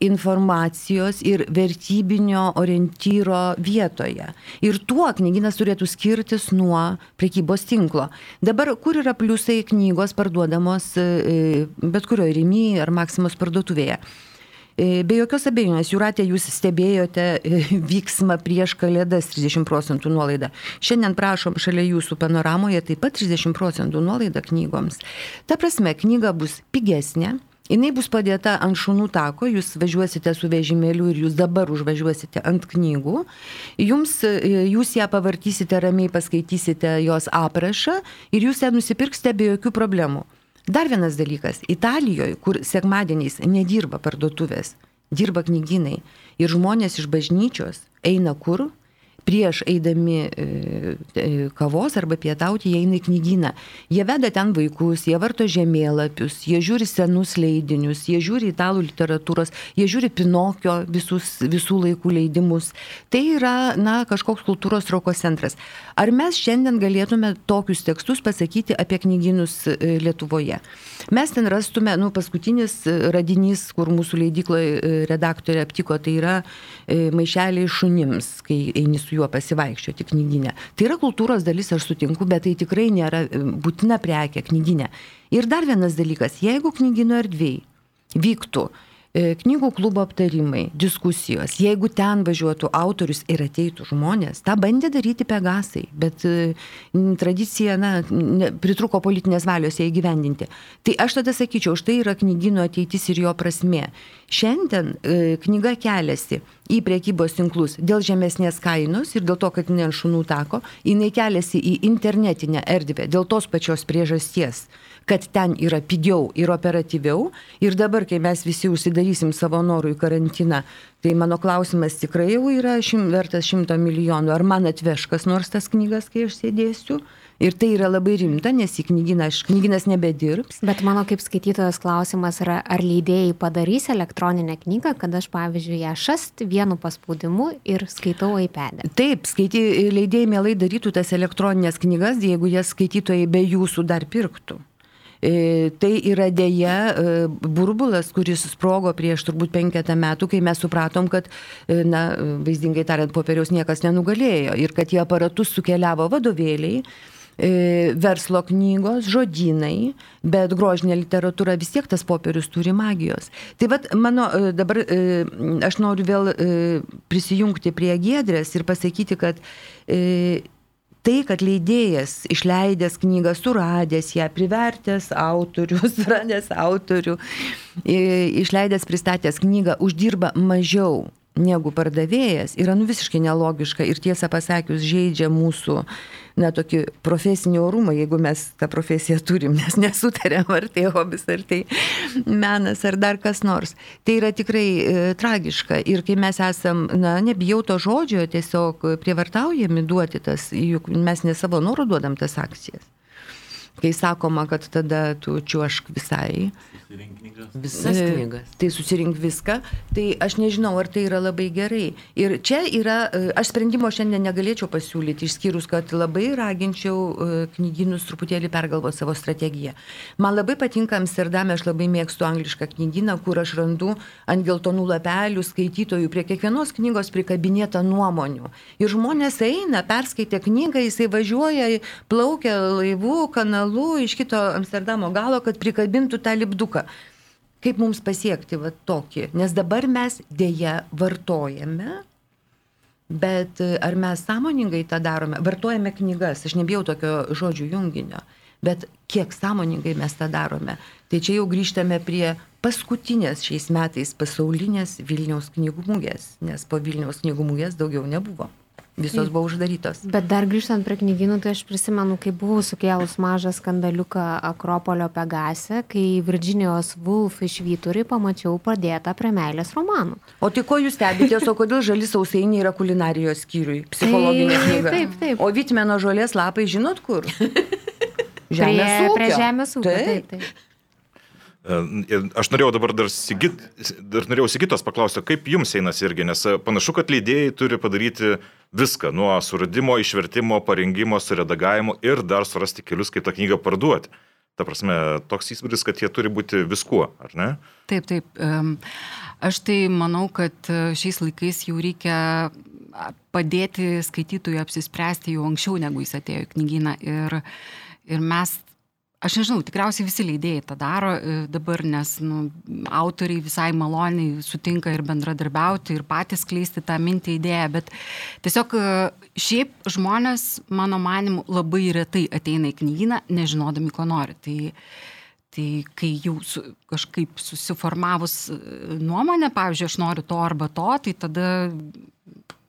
informacijos ir vertybinio orientyro vietoje. Ir tuo knyginas turėtų skirtis nuo prekybos tinklo. Dabar kur yra pliusai knygos parduodamos e, bet kurioje Rimy ar Maksimos parduotuvėje? E, be jokios abejonės, Juratė, jūs stebėjote e, vyksmą prieš kalėdas 30 procentų nuolaidą. Šiandien prašom šalia jūsų panoramoje taip pat 30 procentų nuolaida knygoms. Ta prasme, knyga bus pigesnė, Jinai bus padėta ant šunų tako, jūs važiuosite su vežimėliu ir jūs dabar užvažiuosite ant knygų. Jums, e, jūs ją pavartysite ramiai, paskaitysite jos aprašą ir jūs ją nusipirksite be jokių problemų. Dar vienas dalykas. Italijoje, kur sekmadieniais nedirba parduotuvės, dirba knyginai ir žmonės iš bažnyčios eina kur? Prieš eidami e, e, kavos arba pietauti, jie eina į knygyną. Jie veda ten vaikus, jie varto žemėlapius, jie žiūri senus leidinius, jie žiūri italų literatūros, jie žiūri Pinokio visus, visų laikų leidimus. Tai yra, na, kažkoks kultūros roko centras. Ar mes šiandien galėtume tokius tekstus pasakyti apie knygynus e, Lietuvoje? Mes ten rastume, nu, paskutinis radinys, kur mūsų leidykloje redaktorė aptiko, tai yra maišeliai šunims, kai eini su juo pasivaikščioti knyginę. Tai yra kultūros dalis, aš sutinku, bet tai tikrai nėra e, būtina prekė knyginė. Ir dar vienas dalykas, jeigu knygino erdvėjai vyktų knygų klubo aptarimai, diskusijos, jeigu ten važiuotų autorius ir ateitų žmonės, tą bandė daryti Pegasai, bet e, tradicija, na, pritruko politinės valios ją įgyvendinti. Tai aš tada sakyčiau, štai yra knygino ateitis ir jo prasme. Šiandien e, knyga keliasi į priekybos tinklus dėl žemesnės kainos ir dėl to, kad ne ant šunų tako, jinai keliasi į internetinę erdvę dėl tos pačios priežasties kad ten yra pigiau ir operatyviau. Ir dabar, kai mes visi užsidarysim savo norų į karantiną, tai mano klausimas tikrai jau yra šim, vertas šimto milijonų. Ar man atveš kas nors tas knygas, kai aš sėdėsiu? Ir tai yra labai rimta, nes į knyginą, knyginas nebedirbs. Bet mano kaip skaitytojas klausimas yra, ar leidėjai padarys elektroninę knygą, kad aš, pavyzdžiui, ją šast vienu paspaudimu ir skaitau iPad. E. Taip, skaity, leidėjai mielai darytų tas elektroninės knygas, jeigu jas skaitytojai be jūsų dar pirktų. E, tai yra dėja e, burbulas, kuris sprogo prieš turbūt penketą metų, kai mes supratom, kad, e, na, vaizdingai tariant, popieriaus niekas nenugalėjo ir kad į aparatus sukeliavo vadovėliai verslo knygos, žodynai, bet grožinė literatūra vis tiek tas popierius turi magijos. Tai vad, mano dabar aš noriu vėl prisijungti prie Gedrės ir pasakyti, kad tai, kad leidėjas išleidęs knygą, suradęs ją, privertęs autorių, [laughs] suradęs autorių, išleidęs pristatęs knygą, uždirba mažiau negu pardavėjas, yra nu visiškai nelogiška ir tiesą pasakius žaidžia mūsų na, tokį profesinį orumą, jeigu mes tą profesiją turim, nes nesutarėm, ar tai hobis, ar tai menas, ar dar kas nors. Tai yra tikrai e, tragiška. Ir kai mes esam, na, nebijau to žodžio, tiesiog prievartaujami duoti tas, juk mes ne savo norų duodam tas akcijas. Kai sakoma, kad tada tu čiuošk visai, knygas. Visas e, knygas. Tai susirink viską. Tai aš nežinau, ar tai yra labai gerai. Ir čia yra, e, aš sprendimo šiandien negalėčiau pasiūlyti, išskyrus, kad labai raginčiau e, knygynus truputėlį pergalvoti savo strategiją. Man labai patinka Amsterdame, aš labai mėgstu anglišką knygyną, kur aš randu ant geltonų lapelių skaitytojų prie kiekvienos knygos prikabinėta nuomonių. Ir žmonės eina, perskaitė knygą, jisai važiuoja, plaukia laivu, kanalu iš kito Amsterdamo galo, kad prikabintų tą lipduką. Kaip mums pasiekti va tokį? Nes dabar mes dėja vartojame, bet ar mes sąmoningai tą darome? Vartojame knygas, aš nebijau tokio žodžių junginio, bet kiek sąmoningai mes tą darome? Tai čia jau grįžtame prie paskutinės šiais metais pasaulinės Vilniaus knygų mūgės, nes po Vilniaus knygų mūgės daugiau nebuvo visos buvo uždarytos. Bet dar grįžtant prie knygynų, tai aš prisimenu, kai buvau sukėlus mažą skandaliuką Akropolio Pegase, kai Virginijos Woolf iš Vyturį pamačiau padėtą prie meilės romanų. O tai ko jūs stebitės, o kodėl žali sausainiai yra kulinarijos skyriui, psichologinė knyga? Taip, taip. O Vitmeno žolės lapai žinot kur? [laughs] Žemės prie, ūkio. Prie žemės ūkio. Taip, taip. taip. E, aš norėjau dabar dar, Sigit, dar norėjau Sigitos paklausti, kaip jums einasi irgi, nes e, panašu, kad leidėjai turi padaryti viską, nuo suradimo, išvertimo, parengimo, suredagavimo ir dar surasti kelius, kaip tą knygą parduoti. Ta prasme, toks įspūdis, kad jie turi būti viskuo, ar ne? Taip, taip. Aš tai manau, kad e, šiais laikais jau reikia padėti skaitytojui apsispręsti jau anksčiau, negu jis atėjo į knygyną. Ir, ir mes Aš nežinau, tikriausiai visi leidėjai tą daro e, dabar, nes nu, autoriai visai maloniai sutinka ir bendradarbiauti ir patys kleisti tą mintį idėją, bet tiesiog e, šiaip žmonės, mano manimu, labai retai ateina į knygyną, nežinodami, ko nori. Tai, Tai kai jau su, kažkaip susiformavus e, nuomonė, pavyzdžiui, aš noriu to arba to, tai tada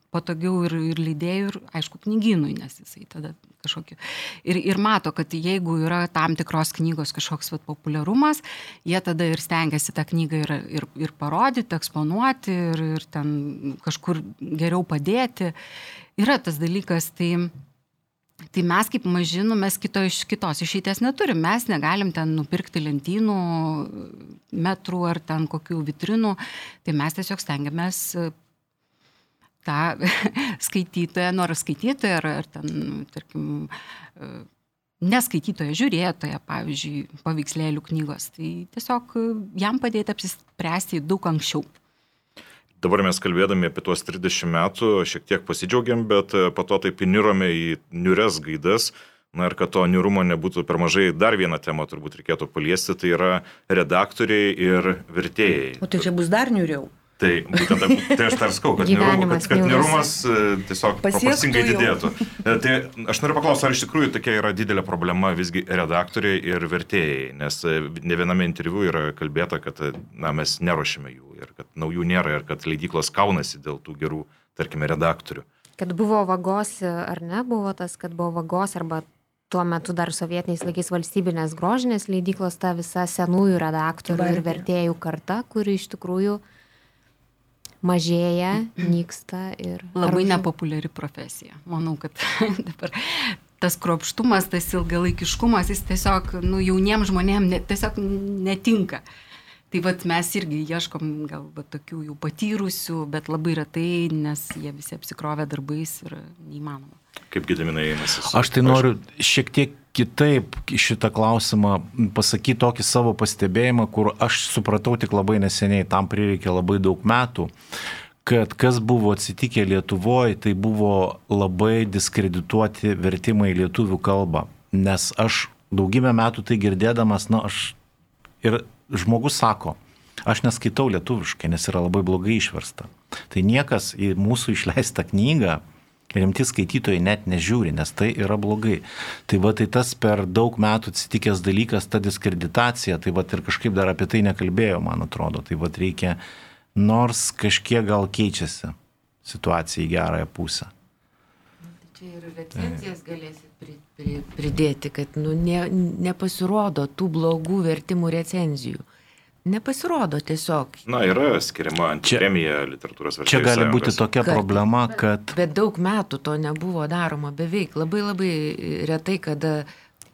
patogiau ir, ir lydėjų, ir aišku, knygynui, nes jisai tada kažkokį. Ir, ir mato, kad jeigu yra tam tikros knygos kažkoks vat, populiarumas, jie tada ir stengiasi tą knygą ir, ir, ir parodyti, eksponuoti, ir, ir ten kažkur geriau padėti. Yra tas dalykas, tai Tai mes kaip mažinų, mes kito, iš kitos išeities neturim. Mes negalim ten nupirkti lentynų, metrų ar ten kokių vitrinų. Tai mes tiesiog stengiamės tą [laughs] skaitytoją, nors skaitytoją ar, ar ten, tarkim, e, neskaitytoją, žiūrėtoją, pavyzdžiui, paveikslėlių knygos. Tai tiesiog e, jam padėti apsispręsti daug anksčiau. Dabar mes kalbėdami apie tuos 30 metų šiek tiek pasidžiaugiam, bet e, po to taip įnirome į niures gaidas. Na ir kad to nirumo nebūtų per mažai, dar vieną temą turbūt reikėtų paliesti, tai yra redaktoriai ir vertėjai. O tai čia bus dar niuriau. Tai būtent tai aš dar skau, kad, nirum, kad, kad nirumas e, tiesiog proporcingai didėtų. E, tai aš noriu paklausti, ar iš tikrųjų tokia yra didelė problema visgi redaktoriai ir vertėjai, nes e, ne viename interviu yra kalbėta, kad na, mes neruošiame jų ir kad naujų nėra ir kad leidyklos kaunasi dėl tų gerų, tarkime, redaktorių. Kad buvo vagos ar ne, buvo tas, kad buvo vagos arba tuo metu dar sovietiniais laikais valstybinės grožinės leidyklos, ta visa senųjų redaktorių ir vertėjų karta, kuri iš tikrųjų mažėja, [clears throat] nyksta ir. Labai ar... nepopuliari profesija. Manau, kad [laughs] dabar tas kropštumas, tas ilgalaikiškumas, jis tiesiog nu, jauniems žmonėms ne, tiesiog netinka. Tai vad mes irgi ieškom gal va, tokių jau patyrusių, bet labai retai, nes jie visi apsikrovę darbais ir neįmanoma. Kaip gitaminai einasi? Aš tai noriu šiek tiek kitaip šitą klausimą pasakyti tokį savo pastebėjimą, kur aš supratau tik labai neseniai, tam prireikė labai daug metų, kad kas buvo atsitikę Lietuvoje, tai buvo labai diskredituoti vertimai į lietuvių kalbą. Nes aš daugybę metų tai girdėdamas, na, aš ir žmogus sako, aš neskaitau lietuviškai, nes yra labai blogai išversta. Tai niekas į mūsų išleistą knygą rimti skaitytojai net nežiūri, nes tai yra blogai. Tai va tai tas per daug metų atsitikęs dalykas, ta diskreditacija, tai va ir kažkaip dar apie tai nekalbėjau, man atrodo. Tai va reikia, nors kažkiek gal keičiasi situacija į gerąją pusę. Čia ir recenzijas galėsit pri, pri, pridėti, kad nu, ne, nepasirodo tų blogų vertimų recenzijų. Nepasirodo tiesiog. Na, yra skiriama premija literatūros vertėjų. Čia gali būti sąjungos. tokia kad, problema, kad... Bet, bet daug metų to nebuvo daroma beveik. Labai labai retai, kada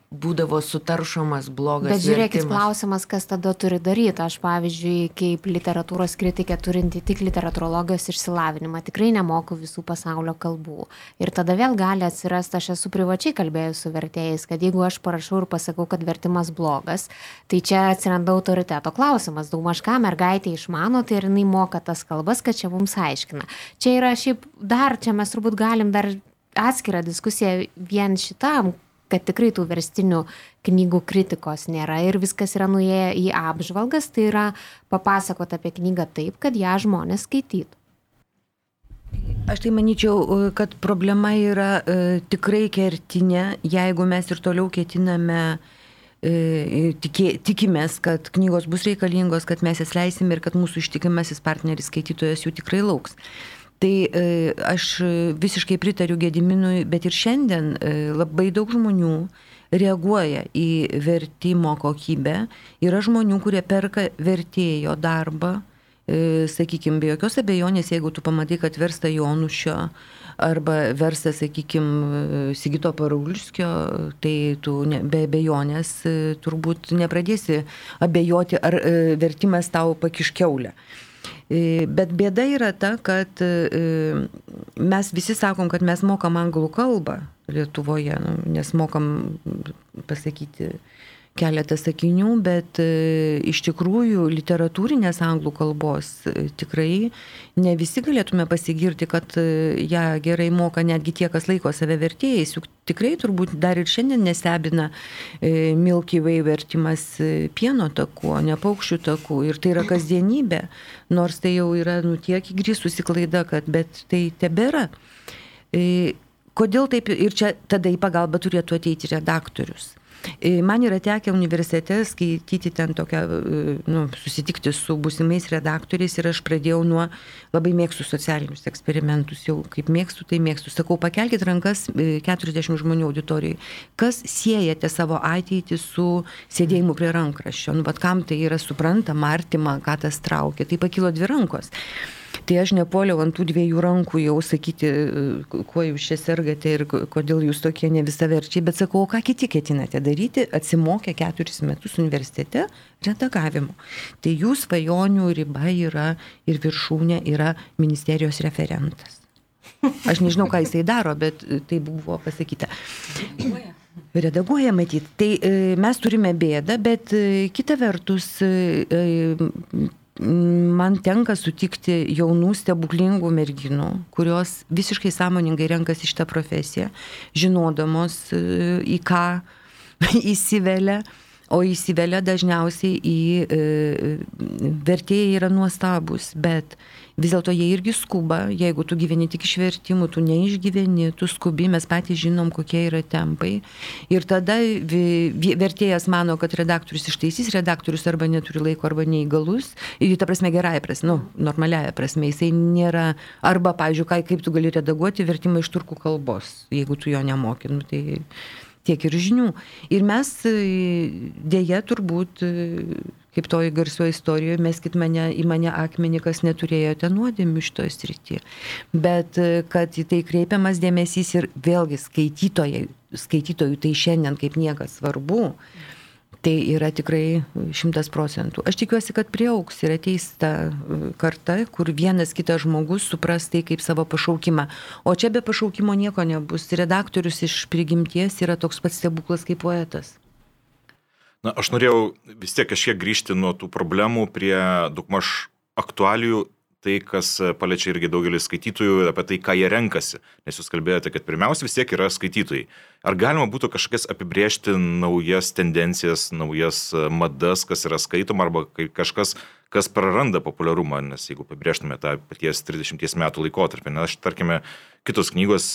būdavo sutaršomas blogas. Bet žiūrėkit, vertimas. klausimas, kas tada turi daryti. Aš, pavyzdžiui, kaip literatūros kritikė turinti tik literatūrologijos išsilavinimą, tikrai nemoku visų pasaulio kalbų. Ir tada vėl gali atsirasti, aš esu privačiai kalbėjus su vertėjais, kad jeigu aš parašau ir pasakau, kad vertimas blogas, tai čia atsiranda autoriteto klausimas. Daugmaž ką mergaitė išmano, tai ir jinai moka tas kalbas, kad čia mums aiškina. Čia yra šiaip dar, čia mes turbūt galim dar atskirą diskusiją vien šitam kad tikrai tų verstinių knygų kritikos nėra ir viskas yra nuėję į apžvalgas, tai yra papasakot apie knygą taip, kad ją žmonės skaitytų. Aš tai manyčiau, kad problema yra e, tikrai kertinė, jeigu mes ir toliau ketiname e, tikė, tikimės, kad knygos bus reikalingos, kad mes jas leisim ir kad mūsų ištikimasis partneris skaitytojas jų tikrai lauks. Tai e, aš visiškai pritariu Gediminui, bet ir šiandien e, labai daug žmonių reaguoja į vertimo kokybę. Yra žmonių, kurie perka vertėjo darbą, e, sakykime, be jokios abejonės, jeigu tu pamatai, kad versta Jonušio arba versta, sakykime, Sigito Parauliskio, tai tu ne, be abejonės turbūt nepradėsi abejoti, ar vertimas tau pakiškiaulė. E, bet bėda yra ta, kad e, mes visi sakom, kad mes mokam anglų kalbą Lietuvoje, nu, nes mokam pasakyti keletą sakinių, bet e, iš tikrųjų literatūrinės anglų kalbos e, tikrai ne visi galėtume pasigirti, kad e, ją gerai moka netgi tie, kas laiko save vertėjais. Juk tikrai turbūt dar ir šiandien nestebina Milky Way vertimas pieno taku, o ne paukščių taku. Ir tai yra kasdienybė, nors tai jau yra nu, tiek įgrįsusi klaida, kad bet tai tebėra. Kodėl taip ir čia tada į pagalbą turėtų ateiti redaktorius? E, man yra tekę universitete skaityti ten tokią, e, nu, susitikti su būsimais redaktoriais ir aš pradėjau nuo labai mėgstų socialinius eksperimentus, jau kaip mėgstų, tai mėgstų. Sakau, pakelkite rankas 40 e, žmonių auditorijai. Kas siejate savo ateitį su sėdėjimu prie rankraščio? Nu, bet kam tai yra suprantama, artima, ką tas traukia? Tai pakilo dvi rankos. Tai aš nepoliau ant tų dviejų rankų jau sakyti, kuo jūs čia sergate ir kodėl jūs tokie ne visaverčiai, bet sakau, o ką kiti ketinate daryti, atsimokę keturis metus universitete redagavimo. Tai jų svajonių riba yra ir viršūnė yra ministerijos referentas. Aš nežinau, ką jisai daro, bet tai buvo pasakyta. Redaguoja matyti. Tai e, mes turime bėdą, bet e, kita vertus e, man tenka sutikti jaunų stebuklingų merginų, kurios visiškai sąmoningai renkasi šitą profesiją, žinodamos į ką [laughs] įsivelia o įsivelia dažniausiai į e, vertėjai yra nuostabus, bet vis dėlto jie irgi skuba, jeigu tu gyveni tik iš vertimų, tu neišgyveni, tu skubi, mes patys žinom, kokie yra tempai. Ir tada vertėjas mano, kad redaktorius ištaisys, redaktorius arba neturi laiko, arba neįgalus, ir ta prasme gerąją prasme, nu, normaliaja prasme, jisai nėra, arba, pavyzdžiui, kaip tu gali redaguoti vertimą iš turkų kalbos, jeigu tu jo nemokinu. Tai, tiek ir žinių. Ir mes e, dėja turbūt, e, kaip toji garsioji istorijoje, meskit mane į mane akmenį, kas neturėjote nuodėmių šitoje srityje. Bet e, kad į tai kreipiamas dėmesys ir vėlgi skaitytojai, skaitytojų tai šiandien kaip niekas svarbu. Tai yra tikrai šimtas procentų. Aš tikiuosi, kad prieauks ir ateis ta e, karta, kur vienas kitas žmogus supras tai kaip savo pašaukimą. O čia be pašaukimo nieko nebus. Redaktorius iš prigimties yra toks pats stebuklas kaip poetas. Na, aš norėjau vis tiek kažkiek grįžti nuo tų problemų prie daugmaž aktualijų tai, kas paliečia irgi daugelį skaitytojų, apie tai, ką jie renkasi. Nes jūs kalbėjote, kad pirmiausia vis tiek yra skaitytojai. Ar galima būtų kažkas apibriežti naujas tendencijas, naujas madas, kas yra skaitoma, arba kažkas, kas praranda populiarumą, nes jeigu apibriežtume tą paties 30 metų laikotarpį, nes aš, tarkime, kitos knygos,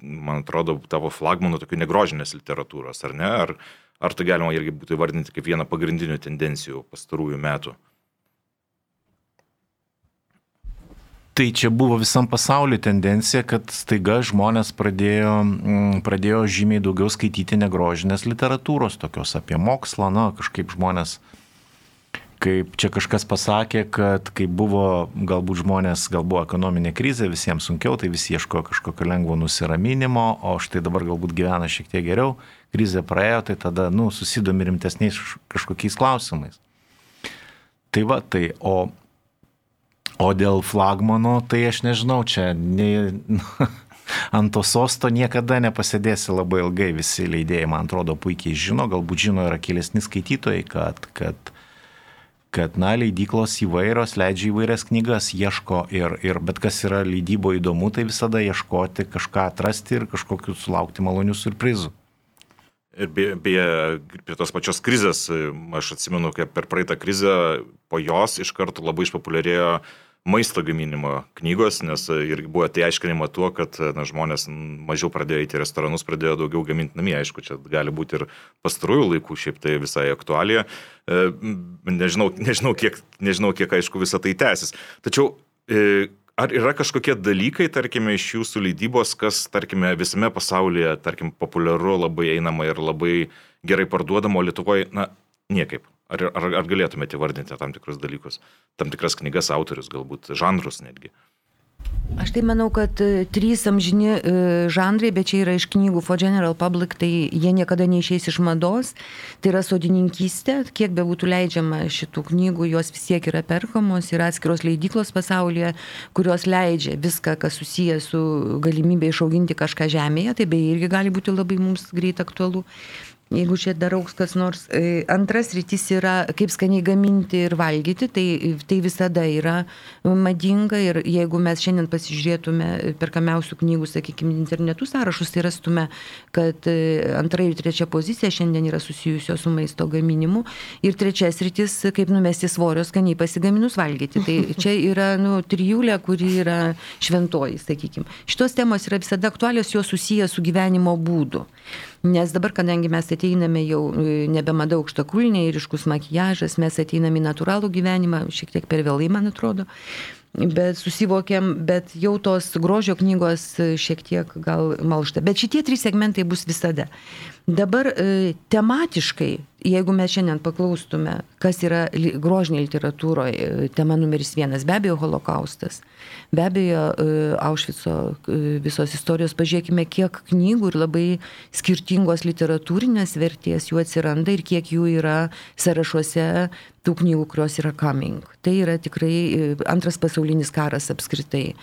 man atrodo, tavo flagmanų tokių negrožinės literatūros, ar ne? Ar, ar tai galima irgi būtų įvardinti kaip vieną pagrindinių tendencijų pastarųjų metų? Tai čia buvo visam pasauliu tendencija, kad staiga žmonės pradėjo, mm, pradėjo žymiai daugiau skaityti negrožinės literatūros, tokios apie mokslą, na, kažkaip žmonės, kaip čia kažkas pasakė, kad kai buvo, galbūt žmonės, gal buvo ekonominė krizė, visiems sunkiau, tai visi ieškojo kažkokio lengvo nusiraminimo, o štai dabar galbūt gyvena šiek tiek geriau, krizė praėjo, tai tada, nu, susidomi rimtesniais kažkokiais klausimais. Tai va, tai, o O dėl flagmano, tai aš nežinau, čia ne, [laughs] ant to sosto niekada nepasėdėsi labai ilgai. Visi leidėjai, man atrodo, puikiai žino, galbūt žino ir akilesni skaitytojai, kad, kad, kad na, leidyklos įvairios leidžia įvairias knygas, ieško ir, ir bet kas yra leidybo įdomu, tai visada ieškoti kažką atrasti ir kažkokiu sulaukti malonių surprizų. Ir beje, prie tos pačios krizės, aš atsimenu, kaip per praeitą krizę, po jos iš karto labai išpopuliarėjo maisto gaminimo knygos, nes ir buvo tai aiškinima tuo, kad na, žmonės mažiau pradėjo eiti į restoranus, pradėjo daugiau gaminti namie. Aišku, čia gali būti ir pastarųjų laikų, šiaip tai visai aktualija. E, nežinau, nežinau, kiek, nežinau, kiek aišku visą tai tęsis. Tačiau e, Ar yra kažkokie dalykai, tarkime, iš jūsų leidybos, kas, tarkime, visame pasaulyje, tarkim, populiaru, labai einama ir labai gerai parduodama, o Lietuvoje, na, niekaip? Ar, ar, ar galėtumėte vardinti tam tikrus dalykus, tam tikras knygas, autorius, galbūt žanrus netgi? Aš tai manau, kad e, trys amžini e, žanrai, bet čia yra iš knygų For General Public, tai jie niekada neišeis iš mados. Tai yra sodininkystė, kiek be būtų leidžiama šitų knygų, jos vis tiek yra perkamos, yra atskiros leidyklos pasaulyje, kurios leidžia viską, kas susijęs su galimybė išauginti kažką žemėje, tai beje irgi gali būti labai mums greit aktualu jeigu čia dar auks kas nors. E, antras rytis yra, kaip skaniai gaminti ir valgyti, tai, tai visada yra madinga ir jeigu mes šiandien pasižiūrėtume perkamiausių knygų, sakykime, internetų sąrašus, tai rastume, kad e, antra ir trečia pozicija šiandien yra susijusios su maisto gaminimu ir trečias rytis, kaip numesti svorio skaniai pasigaminus valgyti. Tai [laughs] čia yra nu, trijulė, kuri yra šventoji, sakykime. Šitos temos yra visada aktualios, jos susijęs su gyvenimo būdu. Nes dabar, kadangi mes ateiname jau e, nebemada aukštakulniai ir iškus makijažas, mes ateiname į natūralų gyvenimą, šiek tiek per vėlai, man atrodo. Bet susivokiam, bet jau tos grožio knygos e, šiek tiek gal malšta. Bet šitie trys segmentai bus visada. Dabar e, tematiškai, jeigu mes šiandien paklaustume, kas yra grožinė literatūroje, tema numeris vienas, be abejo, holokaustas, be abejo, e, Aušvico e, visos istorijos, pažiūrėkime, kiek knygų ir labai skirtingos literatūrinės vertės jų atsiranda ir kiek jų yra sąrašuose tų knygų, kurios yra coming. Tai yra tikrai e, antras pasaulinis karas apskritai,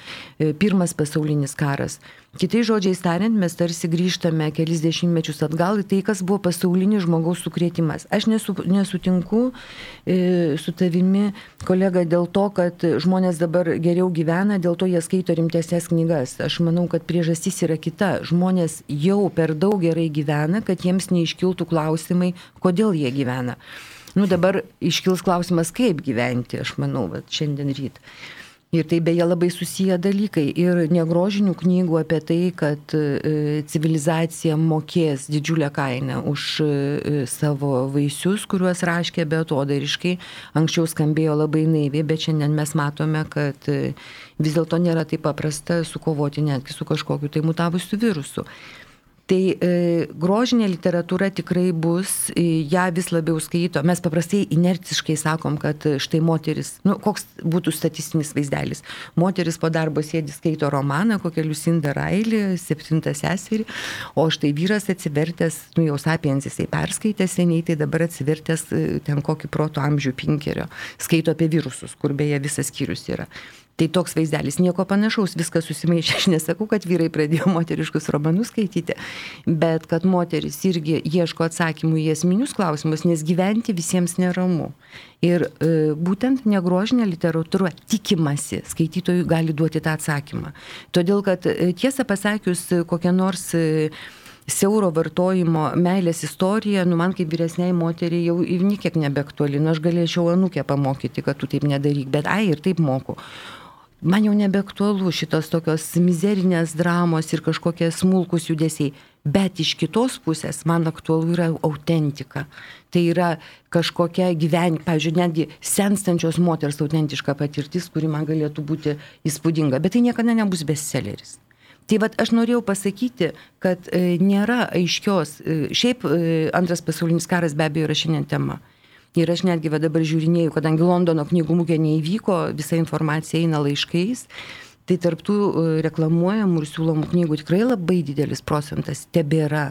e, pirmas pasaulinis karas. Kitai žodžiais tariant, mes tarsi grįžtame kelis dešimtmečius atgal į tai, kas buvo pasaulinis žmogaus sukrėtimas. Aš nesu, nesutinku e, su tavimi, kolega, dėl to, kad žmonės dabar geriau gyvena, dėl to jie skaito rimtesnės knygas. Aš manau, kad priežastis yra kita. Žmonės jau per daug gerai gyvena, kad jiems neiškiltų klausimai, kodėl jie gyvena. Nu dabar iškils klausimas, kaip gyventi, aš manau, va, šiandien ryt. Ir tai beje labai susiję dalykai. Ir negrožinių knygų apie tai, kad e, civilizacija mokės didžiulę kainą už e, savo vaisius, kuriuos raškė beatodariškai. Anksčiau skambėjo labai naiviai, bet šiandien mes matome, kad e, vis dėlto nėra taip paprasta sukovoti netgi su kažkokiu tai mutavusiu virusu. Tai e, grožinė literatūra tikrai bus, e, ją vis labiau skaito. Mes paprastai inertiškai sakom, kad e, štai moteris, nu, koks būtų statistinis vaizdelis. Moteris po darbo sėdi skaito romaną, kokią Lucinda Railį, septintą seserį, o štai vyras atsivertęs, nu jau sapiens jisai perskaitė seniai, tai dabar atsivertęs e, ten kokį proto amžių pinkerio, skaito apie virusus, kur beje visas skyrius yra. Tai toks vaizdelis, nieko panašaus, viskas susimaišė. Aš nesakau, kad vyrai pradėjo moteriškus romanus skaityti, bet kad moteris irgi ieško atsakymų į esminius klausimus, nes gyventi visiems neramu. Ir e, būtent negrožinė literatūra tikimasi, skaitytojui gali duoti tą atsakymą. Todėl, kad e, tiesą pasakius, e, kokia nors e, siauro vartojimo meilės istorija, nu man kaip vyresniai moteriai jau ir niekiek nebeaktuali, nu aš galėčiau anukę pamokyti, kad tu taip nedaryk, bet ai ir taip moku man jau nebeaktualu šitos tokios mizerinės dramos ir kažkokie smulkus judesiai. Bet iš kitos pusės man aktualu yra autentika. Tai yra kažkokia gyvenimo, pavyzdžiui, netgi senstančios moters autentiška patirtis, kuri man galėtų būti įspūdinga. Bet tai niekada nebus bestselleris. Tai vad aš norėjau pasakyti, kad e, nėra aiškios, e, šiaip e, antras pasaulinis karas be abejo yra šiandien tema. Ir aš netgi va dabar žiūrinėjau, kadangi Londono knygų mūgė neįvyko, visa informacija eina laiškais, tai tarptų e, reklamuojamų ir siūlomų knygų tikrai labai didelis procentas tebėra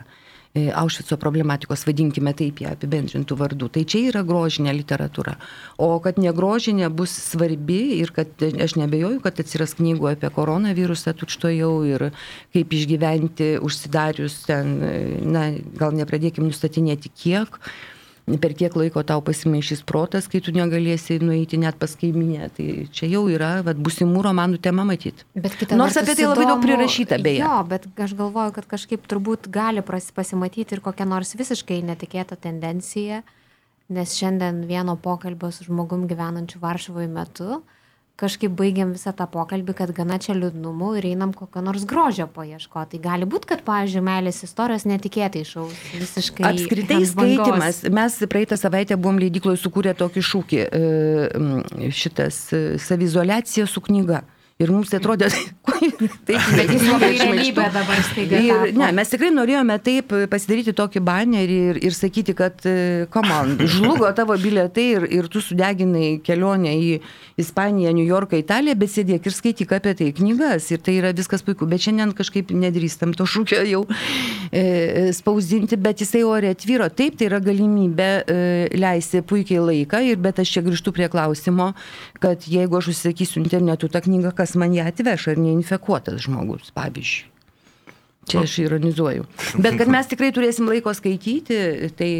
e, Aušvico problematikos, vadinkime taip ją apibendrintų vardų. Tai čia yra grožinė literatūra. O kad negrožinė bus svarbi ir kad aš nebejoju, kad atsiras knygų apie koronavirusą tučtojau ir kaip išgyventi užsidarius ten, e, na, gal nepradėkim nustatinėti kiek per kiek laiko tau pasimaišys protas, kai tu negalėsi nueiti net pas kaiminę. Tai čia jau yra vat, busimų romanų tema matyti. Nors apie tai labai daug prirašyta, beje. Jo, bet aš galvoju, kad kažkaip turbūt gali pasimatyti ir kokia nors visiškai netikėta tendencija, nes šiandien vieno pokalbio su žmogum gyvenančiu Varšuvoje metu kažkaip baigiam visą tą pokalbį, kad gana čia liūdnumų ir einam kokio nors grožio paieškoti. Tai gali būti, kad, pavyzdžiui, meilės istorijos netikėtai šaus visiškai. Apskritai skaitimas. Mes praeitą savaitę buvom leidykloje sukūrę tokį šūkį, e, šitas e, savizolacija su knyga. Ir mums tai atrodė, [laughs] taip, [laughs] Bet jis labai realybė dabar staiga. Ir, ne, mes tikrai norėjome taip pasidaryti tokį banerį ir, ir sakyti, kad, come on, [laughs] žlugo tavo bilietai ir, ir tu sudeginai kelionę į Ispaniją, New Yorką, Italiją, bet sėdėk ir skaityk apie tai knygas ir tai yra viskas puiku. Bet šiandien kažkaip nedrįstam to šūkio jau e, spausdinti, bet jisai ore atvyro. Taip, tai yra galimybė e, leisti puikiai laiką, ir, bet aš čia grįžtu prie klausimo, kad jeigu aš užsakysiu internetu tą knygą, kas man ją atveš, ar neinfekuotas žmogus, pavyzdžiui. Čia aš ironizuoju. Bet kad mes tikrai turėsim laiko skaityti, tai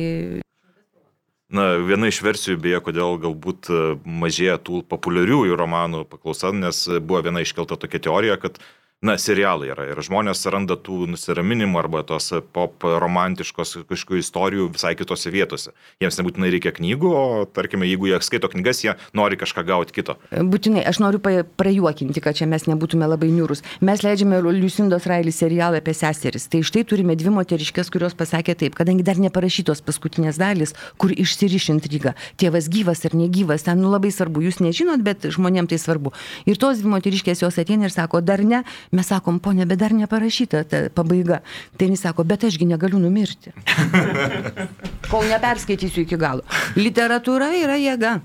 Na, viena iš versijų, beje, kodėl galbūt e, mažėja tų populiariųjų romanų paklausa, nes buvo viena iškelta tokia teorija, kad na, serialai yra. Ir žmonės randa tų nusiraminimų arba tos pop romantiškos kažkokių istorijų visai kitose vietose. Jiems nebūtinai reikia knygų, o tarkime, jeigu jie skaito knygas, jie nori kažką gauti kito. Būtinai, aš noriu prajuokinti, kad čia mes nebūtume labai niūrus. Mes leidžiame Lucindos Railį serialą apie seseris. Tai štai turime dvi moteriškės, kurios pasakė taip, kadangi dar neparašytos paskutinės dalis, kur išsiriš intriga. Tėvas gyvas ar negyvas, ten nu, labai svarbu, jūs nežinot, bet žmonėms tai svarbu. Ir tos dvi moteriškės jos ateina ir sako, dar ne, Mes sakom, ponė, bet dar neparašyta ta pabaiga. Tai jis sako, bet ašgi negaliu numirti. [laughs] Kol neperskaitysiu iki galo. Literatūra yra jėga.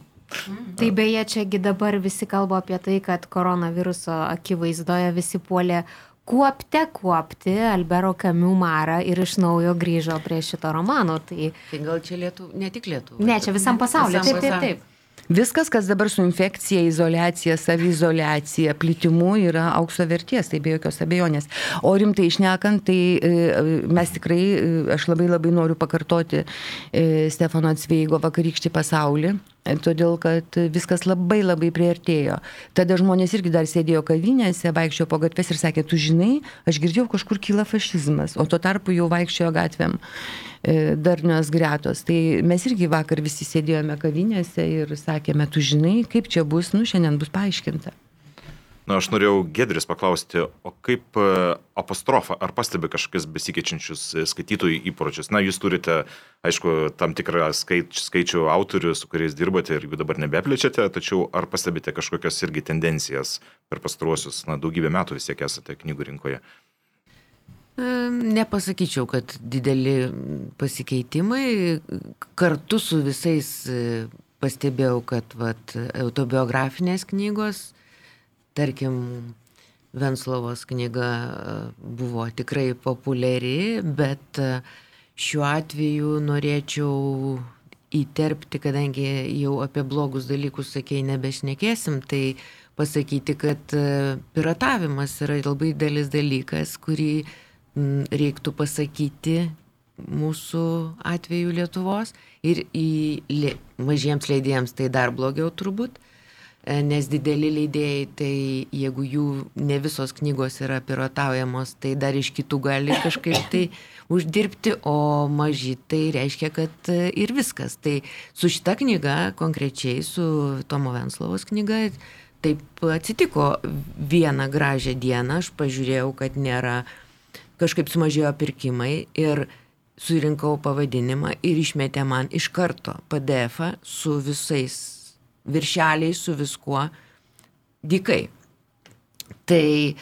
Tai beje, čiagi dabar visi kalba apie tai, kad koronaviruso akivaizdoje visi puolė kuopte kuopti Albero Kamių marą ir iš naujo grįžo prie šito romano. Tai, tai gal čia lietų, ne tik lietų. Ne, čia visam pasauliu. Taip, taip, taip. Viskas, kas dabar su infekcija, izolacija, savizolacija, plitimu yra aukso verties, tai be jokios abejonės. O rimtai išnekant, tai e, mes tikrai, e, aš labai labai noriu pakartoti e, Stefano Atsveigo vakarykštį pasaulį, todėl kad viskas labai labai priartėjo. Tada žmonės irgi dar sėdėjo kavinėse, vaikščiojo po gatves ir sakė, tu žinai, aš girdėjau, kažkur kyla fašizmas, o tuo tarpu jau vaikščiojo gatvėm E, darnios gretos. Tai mes irgi vakar visi sėdėjome kavinėse ir sakėme, tu žinai, kaip čia bus, nu šiandien bus paaiškinta. Na, aš norėjau Gedris paklausti, o kaip e, apostrofa, ar pastebi kažkokius besikeičiančius e, skaitytojų įpročius? Na, jūs turite, aišku, tam tikrą skaič, skaičių autorių, su kuriais dirbate ir jų dabar nebeplečiate, tačiau ar pastebite kažkokias irgi tendencijas per pastaruosius, na, daugybę metų vis tiek esate knygų rinkoje? Nepasakyčiau, kad dideli pasikeitimai. Kartu su visais e, pastebėjau, kad vat, autobiografinės knygos, tarkim, Venslovos knyga e, buvo tikrai populiari, bet e, šiuo atveju norėčiau įterpti, kadangi jau apie blogus dalykus, sakėjai, nebešnekėsim, tai pasakyti, kad piratavimas yra labai didelis dalykas, kurį reiktų pasakyti mūsų atveju Lietuvos ir į li, mažiems leidėjams tai dar blogiau turbūt, e, nes dideli leidėjai, tai jeigu jų ne visos knygos yra pirotaujamos, tai dar iš kitų gali kažkaip tai uždirbti, o maži tai reiškia, kad e, ir viskas. Tai su šita knyga, konkrečiai su Tomo Venslovos knyga, taip atsitiko vieną gražią dieną, aš pažiūrėjau, kad nėra kažkaip sumažėjo pirkimai ir surinkau pavadinimą ir išmetė man iš karto PDF su visais viršeliais, su viskuo dikai. Tai,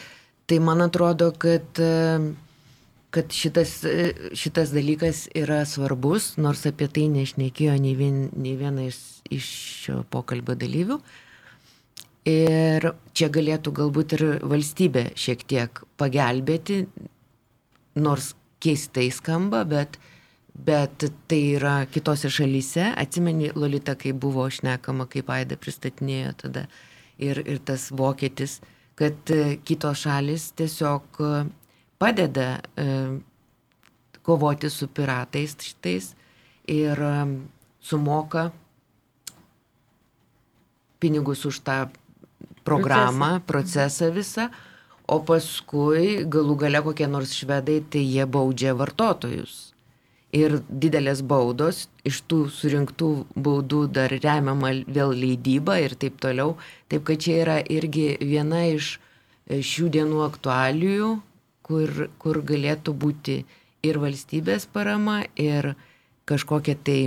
tai man atrodo, kad, kad šitas, šitas dalykas yra svarbus, nors apie tai nešnekėjo nei, vien, nei viena iš, iš šio pokalbio dalyvių. Ir čia galėtų galbūt ir valstybė šiek tiek pagelbėti, nors keistai skamba, bet, bet tai yra kitose šalyse. Atsimeni, Lolita, kai buvo šnekama, kaip Aida pristatinėjo tada ir, ir tas vokietis, kad e, kitos šalis tiesiog e, padeda e, kovoti su piratais šitais ir sumoka pinigus už tą programą, procesą, procesą visą o paskui galų gale kokie nors švedai, tai jie baudžia vartotojus. Ir didelės baudos, iš tų surinktų baudų dar remiama vėl leidyba ir taip toliau. Taip kad čia yra irgi viena iš e, šių dienų aktualijų, kur, kur galėtų būti ir valstybės parama, ir kažkokia tai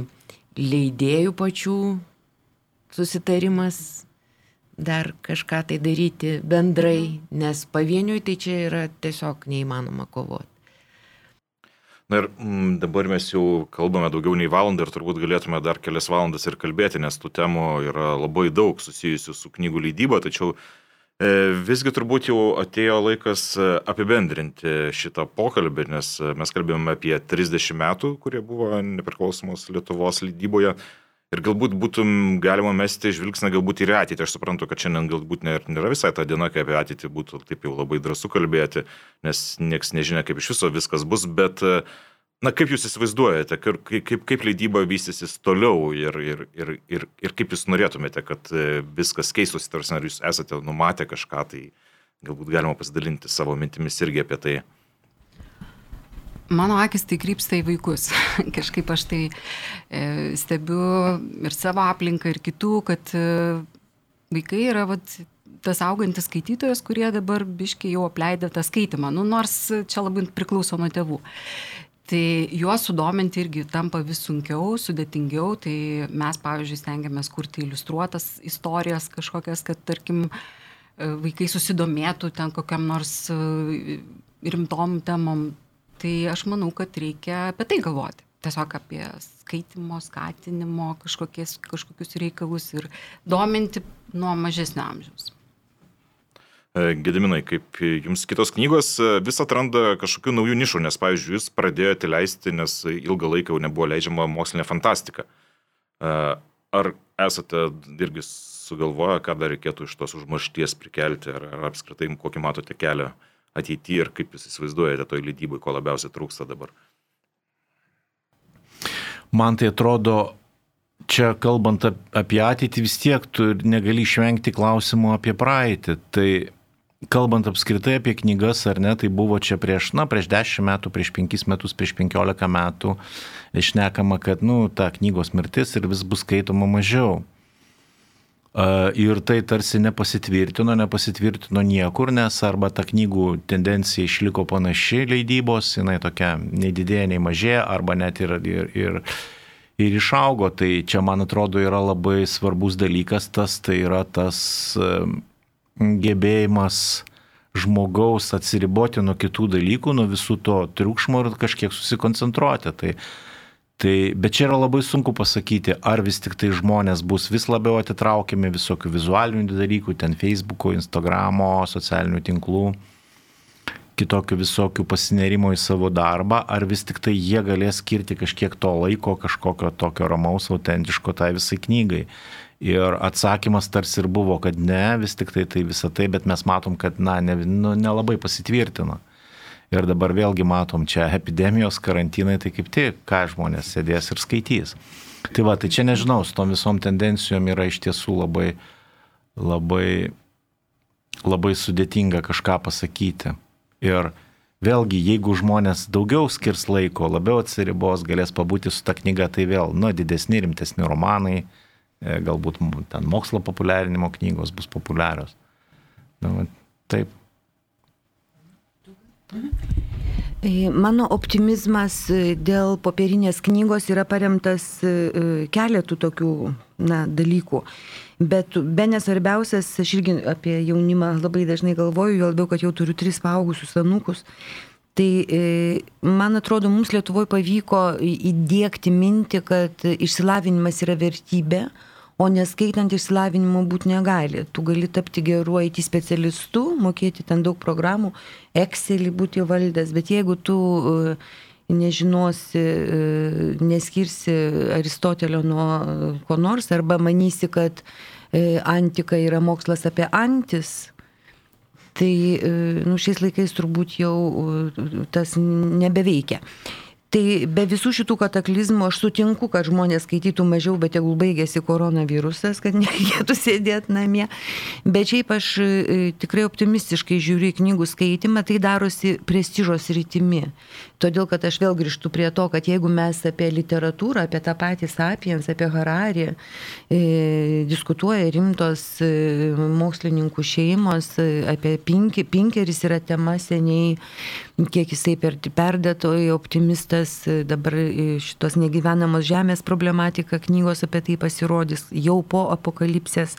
leidėjų pačių susitarimas dar kažką tai daryti bendrai, nes pavieniui tai čia yra tiesiog neįmanoma kovoti. Na ir m, dabar mes jau kalbame daugiau nei valandą ir turbūt galėtume dar kelias valandas ir kalbėti, nes tų temų yra labai daug susijusių su knygų leidyba, tačiau e, visgi turbūt jau atėjo laikas e, apibendrinti šitą pokalbį, nes e, mes kalbėjome apie 30 metų, kurie buvo nepriklausomos Lietuvos leidyboje. Ir galbūt būtum galima mesti žvilgsnį galbūt ir ateitį. Aš suprantu, kad šiandien galbūt nėra visai ta diena, kai apie ateitį būtų taip jau labai drąsu kalbėti, nes niekas nežinia, kaip iš viso viskas bus, bet, na, kaip jūs įsivaizduojate, kaip, kaip, kaip leidyba vystysis toliau ir, ir, ir, ir, ir kaip jūs norėtumėte, kad viskas keistųsi, tarsi ar jūs esate numatę kažką tai Galbūt galima pasidalinti savo mintimis irgi apie tai. Mano akis tai krypsta į vaikus. [laughs] Kažkaip aš tai e, stebiu ir savo aplinką, ir kitų, kad e, vaikai yra vat, tas augantis skaitytojas, kurie dabar biškiai jau apleidė tą skaitimą. Nu, nors čia labai priklauso nuo tėvų. Tai juos sudominti irgi tampa vis sunkiau, sudėtingiau. Tai mes, pavyzdžiui, stengiamės kurti iliustruotas istorijas kažkokias, kad, tarkim, e, vaikai susidomėtų ten kokiam nors e, rimtom temom Tai aš manau, kad reikia apie tai galvoti. Tiesiog apie skaitimo, skatinimo kažkokius, kažkokius reikalus ir dominti nuo mažesnio amžiaus. E, Gediminai, kaip jums kitos knygos e, vis atranda kažkokių naujų nišų, nes, pavyzdžiui, jūs pradėjote leisti, nes ilgą laiką jau nebuvo leidžiama mokslinė fantastika. E, ar esate irgi sugalvoję, ką dar reikėtų iš tos užmaršties prikelti, ar, ar apskritai kokį matote kelią ateityje ir kaip jūs įsivaizduojate toj lydybai, ko labiausiai trūksta dabar? Man tai atrodo, čia kalbant apie ateitį, vis tiek tu negali išvengti klausimų apie praeitį. Tai kalbant apskritai apie knygas ar ne, tai buvo čia prieš, na, prieš 10 metų, prieš 5 metus, prieš 15 metų išnekama, kad, nu, ta knygos mirtis ir vis bus skaitoma mažiau. Ir tai tarsi nepasitvirtino, nepasitvirtino niekur, nes arba ta knygų tendencija išliko panaši leidybos, jinai tokia nei didėja, nei mažėja, arba net ir, ir, ir, ir išaugo. Tai čia, man atrodo, yra labai svarbus dalykas, tas tai yra tas gebėjimas žmogaus atsiriboti nuo kitų dalykų, nuo visų to triukšmo ir kažkiek susikoncentruoti. Tai, Tai, bet čia yra labai sunku pasakyti, ar vis tik tai žmonės bus vis labiau atitraukiami visokių vizualinių dalykų, ten Facebook'o, Instagram'o, socialinių tinklų, kitokių visokių pasinerimo į savo darbą, ar vis tik tai jie galės skirti kažkiek to laiko, kažkokio tokio ramaus, autentiško tai visai knygai. Ir atsakymas tarsi ir buvo, kad ne, vis tik tai tai visą tai, bet mes matom, kad, na, nelabai ne, nu, ne pasitvirtina. Ir dabar vėlgi matom čia epidemijos, karantinai, tai kaip tik, ką žmonės sėdės ir skaitys. Tai va, tai čia nežinau, su tom visom tendencijom yra iš tiesų labai, labai, labai sudėtinga kažką pasakyti. Ir vėlgi, jeigu žmonės daugiau skirs laiko, labiau atsiribos, galės pabūti su ta knyga, tai vėl, nu, didesni, rimtesni romanai, e, galbūt ten mokslo populiarinimo knygos bus populiarios. Nu, taip. E, mano optimizmas e, dėl popierinės knygos yra paremtas e, keletų tokių na, dalykų. Bet be nesvarbiausias, aš irgi apie jaunimą labai dažnai galvoju, jo labiau, kad jau turiu tris paaugusius anukus. Tai man atrodo, mums Lietuvoje pavyko įdėkti mintį, kad išsilavinimas yra vertybė, o neskaitant išsilavinimo būti negali. Tu gali tapti geru IT specialistu, mokėti ten daug programų, Excelį būti valdęs, bet jeigu tu e, nežinosi, e, neskirsi Aristotelio nuo ko nors arba manysi, kad e, antika yra mokslas apie antis, tai nu, šiais laikais turbūt jau tas nebeveikia. Tai be visų šitų kataklizmų aš sutinku, kad žmonės skaitytų mažiau, bet tegul baigėsi koronavirusas, kad [laughs] nereikėtų sėdėti namie. Bet šiaip aš e, tikrai optimistiškai žiūriu į knygų skaitimą, tai darosi prestižos rytimi. Todėl, kad aš vėl grįžtu prie to, kad jeigu mes apie literatūrą, apie tą patį Sapiens, apie Hararį e, diskutuoja rimtos e, mokslininkų šeimos, e, apie Pinki, Pinkeris yra tema seniai, kiek jisai per, perdėtoj optimistas, e, dabar e, šitos negyvenamos žemės problematika knygos apie tai pasirodys jau po apokalipsės.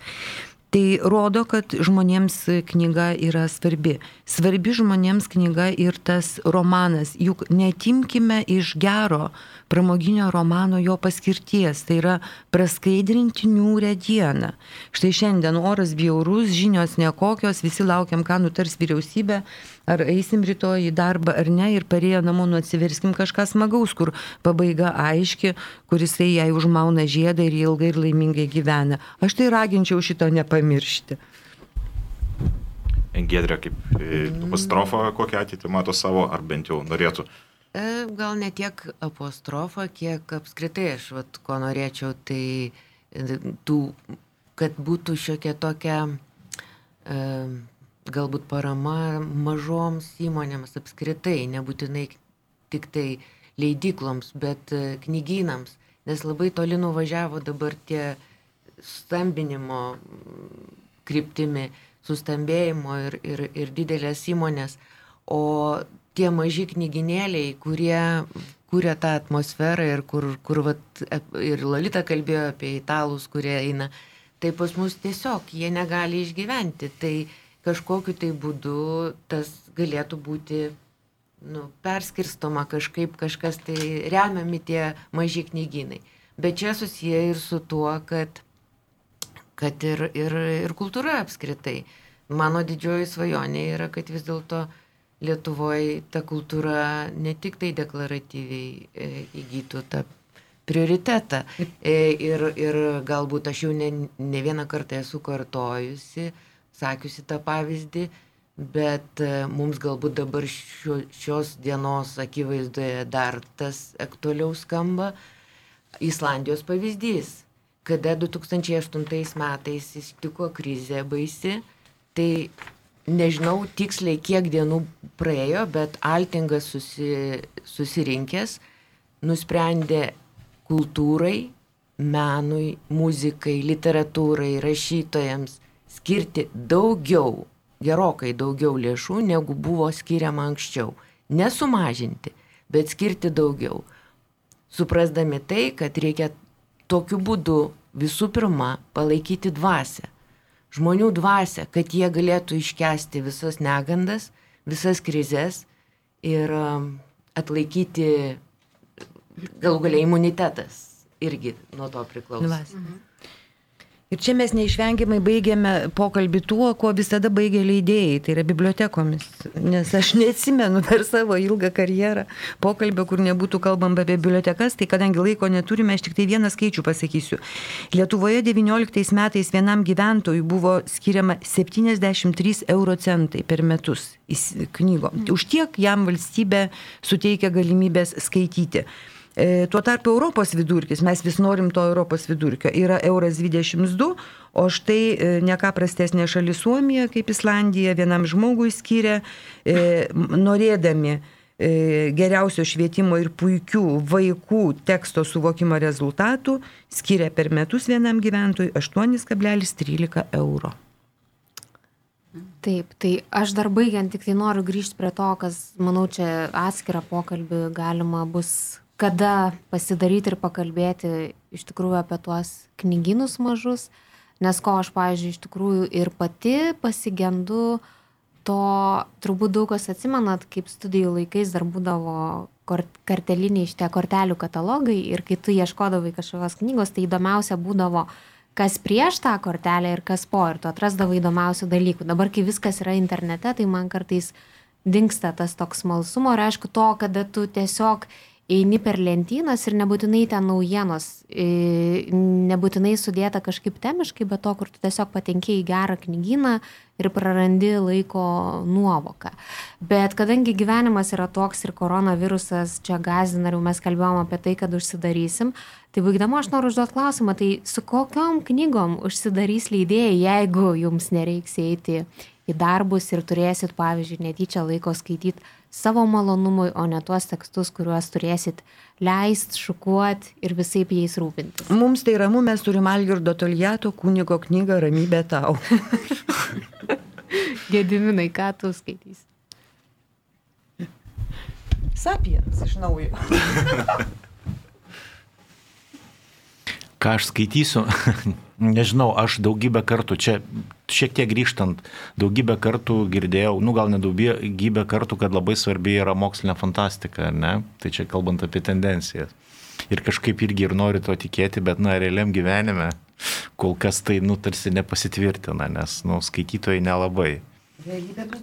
Tai rodo, kad žmonėms knyga yra svarbi. Svarbi žmonėms knyga ir tas romanas. Juk netimkime iš gero pramoginio romano jo paskirties. Tai yra praskaidrinti niūrę dieną. Štai šiandien oras bjaurus, žinios nekokios, visi laukiam, ką nutars vyriausybė ar eisim rytoj į darbą ar ne ir parėję namo nu atsiverskim kažką smagaus, kur pabaiga aiški, kuris jai užmauna žiedą ir ilgai ir laimingai gyvena. Aš tai raginčiau šito nepamiršti. Engedrė kaip e, apostrofą kokią ateitį mato savo, ar bent jau norėtų? E, gal ne tiek apostrofą, kiek apskritai aš, vat, ko norėčiau, tai e, tų, kad būtų šiokia tokia galbūt parama mažoms įmonėms apskritai, nebūtinai tik tai leidykloms, bet e, knygynams, nes labai toli nuvažiavo dabar tie stambinimo kryptimi, sustambėjimo ir, ir, ir didelės įmonės, o tie maži knyginėliai, kurie kūrė tą atmosferą ir kur, kur vat, ir Lolita kalbėjo apie italus, kurie eina, tai pas mus tiesiog jie negali išgyventi. Tai kažkokiu tai būdu tas galėtų būti nu, perskirstoma kažkaip, kažkas tai remiami tie maži knyginai. Bet čia susiję ir su tuo, kad, kad ir, ir, ir kultūra apskritai. Mano didžioji svajonė yra, kad vis dėlto Lietuvoje ta kultūra ne tik tai deklaratyviai e, įgytų tą prioritetą. E, ir, ir galbūt aš jau ne, ne vieną kartą esu kartojusi, sakiusi tą pavyzdį, bet e, mums galbūt dabar šio, šios dienos akivaizdoje dar tas aktualiau skamba. Islandijos pavyzdys, kada 2008 metais įstiko krizė baisi, tai nežinau tiksliai kiek dienų praėjo, bet Altingas susi, susirinkęs nusprendė kultūrai, menui, muzikai, literatūrai, rašytojams skirti daugiau, gerokai daugiau lėšų, negu buvo skiriama anksčiau. Nesumažinti, bet skirti daugiau. Suprasdami tai, kad reikia tokiu būdu visų pirma palaikyti dvasę žmonių dvasę, kad jie galėtų iškesti visas negandas, visas krizės ir um, atlaikyti galų galiai imunitetas irgi nuo to priklauso. Dvasė. Mhm. Ir čia mes neišvengiamai baigėme pokalbį tuo, kuo visada baigė leidėjai, tai yra bibliotekomis. Nes aš neatsimenu per savo ilgą karjerą pokalbio, kur nebūtų kalbama apie bibliotekas, tai kadangi laiko neturime, aš tik tai vieną skaičių pasakysiu. Lietuvoje 19 metais vienam gyventojui buvo skiriama 73 euro centai per metus knygom. Už tiek jam valstybė suteikia galimybės skaityti. E, tuo tarpu Europos vidurkis, mes vis norim to Europos vidurkio, yra euras 22, o štai e, ne ką prastesnė šalis Suomija, kaip Islandija, vienam žmogui skiria, e, norėdami geriausio švietimo ir puikių vaikų teksto suvokimo rezultatų skiria per metus vienam gyventojui 8,13 euro. Taip, tai aš dar baigiant tik tai noriu grįžti prie to, kas, manau, čia atskirą pokalbį galima bus kada pasidaryti ir pakalbėti iš tikrųjų apie tuos knygynus mažus, nes ko aš, pavyzdžiui, iš tikrųjų ir pati pasigendu, to turbūt daug kas atsimenat, kaip studijų laikais dar būdavo karteliniai šitie kortelių katalogai ir kai tu ieškodavai kažkokios knygos, tai įdomiausia būdavo, kas prieš tą kortelę ir kas po ir tu atrasdavai įdomiausių dalykų. Dabar, kai viskas yra internete, tai man kartais dinksta tas toks smalsumo ir aišku to, kada tu tiesiog eini per lentynas ir nebūtinai ten naujienos, nebūtinai sudėta kažkaip temiškai, bet to, kur tu tiesiog patenki į gerą knygyną ir prarandi laiko nuovoką. Bet kadangi gyvenimas yra toks ir koronavirusas čia gazina, ir mes kalbėjom apie tai, kad užsidarysim, tai baigdama aš noriu užduoti klausimą, tai su kokiom knygom užsidarys leidėjai, jeigu jums nereiks eiti į darbus ir turėsit, pavyzdžiui, netyčia laiko skaityti savo malonumui, o ne tuos tekstus, kuriuos turėsit leist, šukuot ir visai jais rūpintis. Mums tai ramu, mes turim Algirdo Toliato kunigo knygą Ramybė tau. [laughs] Gediminai, ką tu skaitysi? Sapiens iš naujo. [laughs] ką aš skaitysiu, [laughs] nežinau, aš daugybę kartų, čia šiek tiek grįžtant, daugybę kartų girdėjau, nu gal ne daugybę kartų, kad labai svarbi yra mokslinė fantastika, ne? Tai čia kalbant apie tendencijas. Ir kažkaip irgi ir noriu to tikėti, bet, na, realiam gyvenime kol kas tai, nu, tarsi nepasitvirtina, nes, nu, skaitytojai nelabai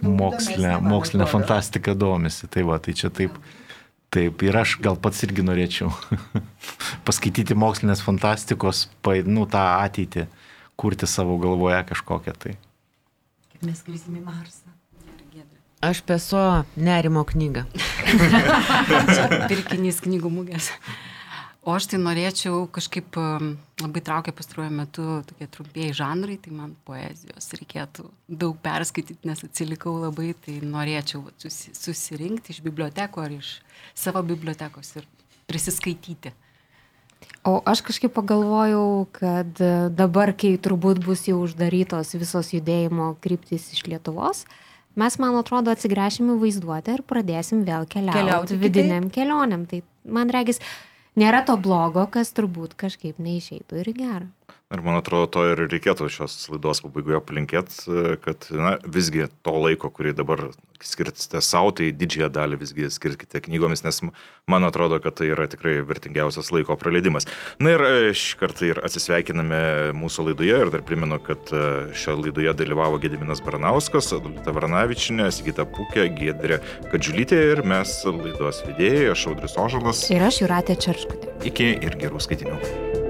mokslinė, mokslinė fantastika domisi. Tai va, tai čia taip. Ja Taip, ir aš gal pats irgi norėčiau [laughs] paskaityti mokslinės fantastikos, nu, tą ateitį, kurti savo galvoje kažkokią tai. Kaip mes skrisim į Marsą. Aš peso nerimo knygą. [laughs] Pirkinys knygų mūgės. O aš tai norėčiau kažkaip labai traukia pastaruoju metu tokie trumpieji žanrai, tai man poezijos reikėtų daug perskaityti, nes atsilikau labai, tai norėčiau susirinkti iš bibliotekų ar iš savo bibliotekos ir prisiskaityti. O aš kažkaip pagalvojau, kad dabar, kai turbūt bus jau uždarytos visos judėjimo kryptis iš Lietuvos, mes, man atrodo, atsigręšim į vaizduotę ir pradėsim vėl keliauti, Keliauti vidiniam kelionėm. Tai man regis, nėra to blogo, kas turbūt kažkaip neišeitų ir į gerą. Ir man atrodo, to ir reikėtų šios laidos pabaigoje palinkėti, kad na, visgi to laiko, kurį dabar skirtite savo, tai didžiąją dalį visgi skirkite knygomis, nes man atrodo, kad tai yra tikrai vertingiausias laiko praleidimas. Na ir e, šį kartą ir atsisveikiname mūsų laidoje ir dar primenu, kad e, šioje laidoje dalyvavo Gediminas Baranauskas, Adulita Varanavičinė, Sigita Pukė, Gedrė Kadžiulytė ir mes laidos vedėjai, aš Audris Ožalas. Ir aš Juratė Čerškutė. Iki ir gerų skaitinių.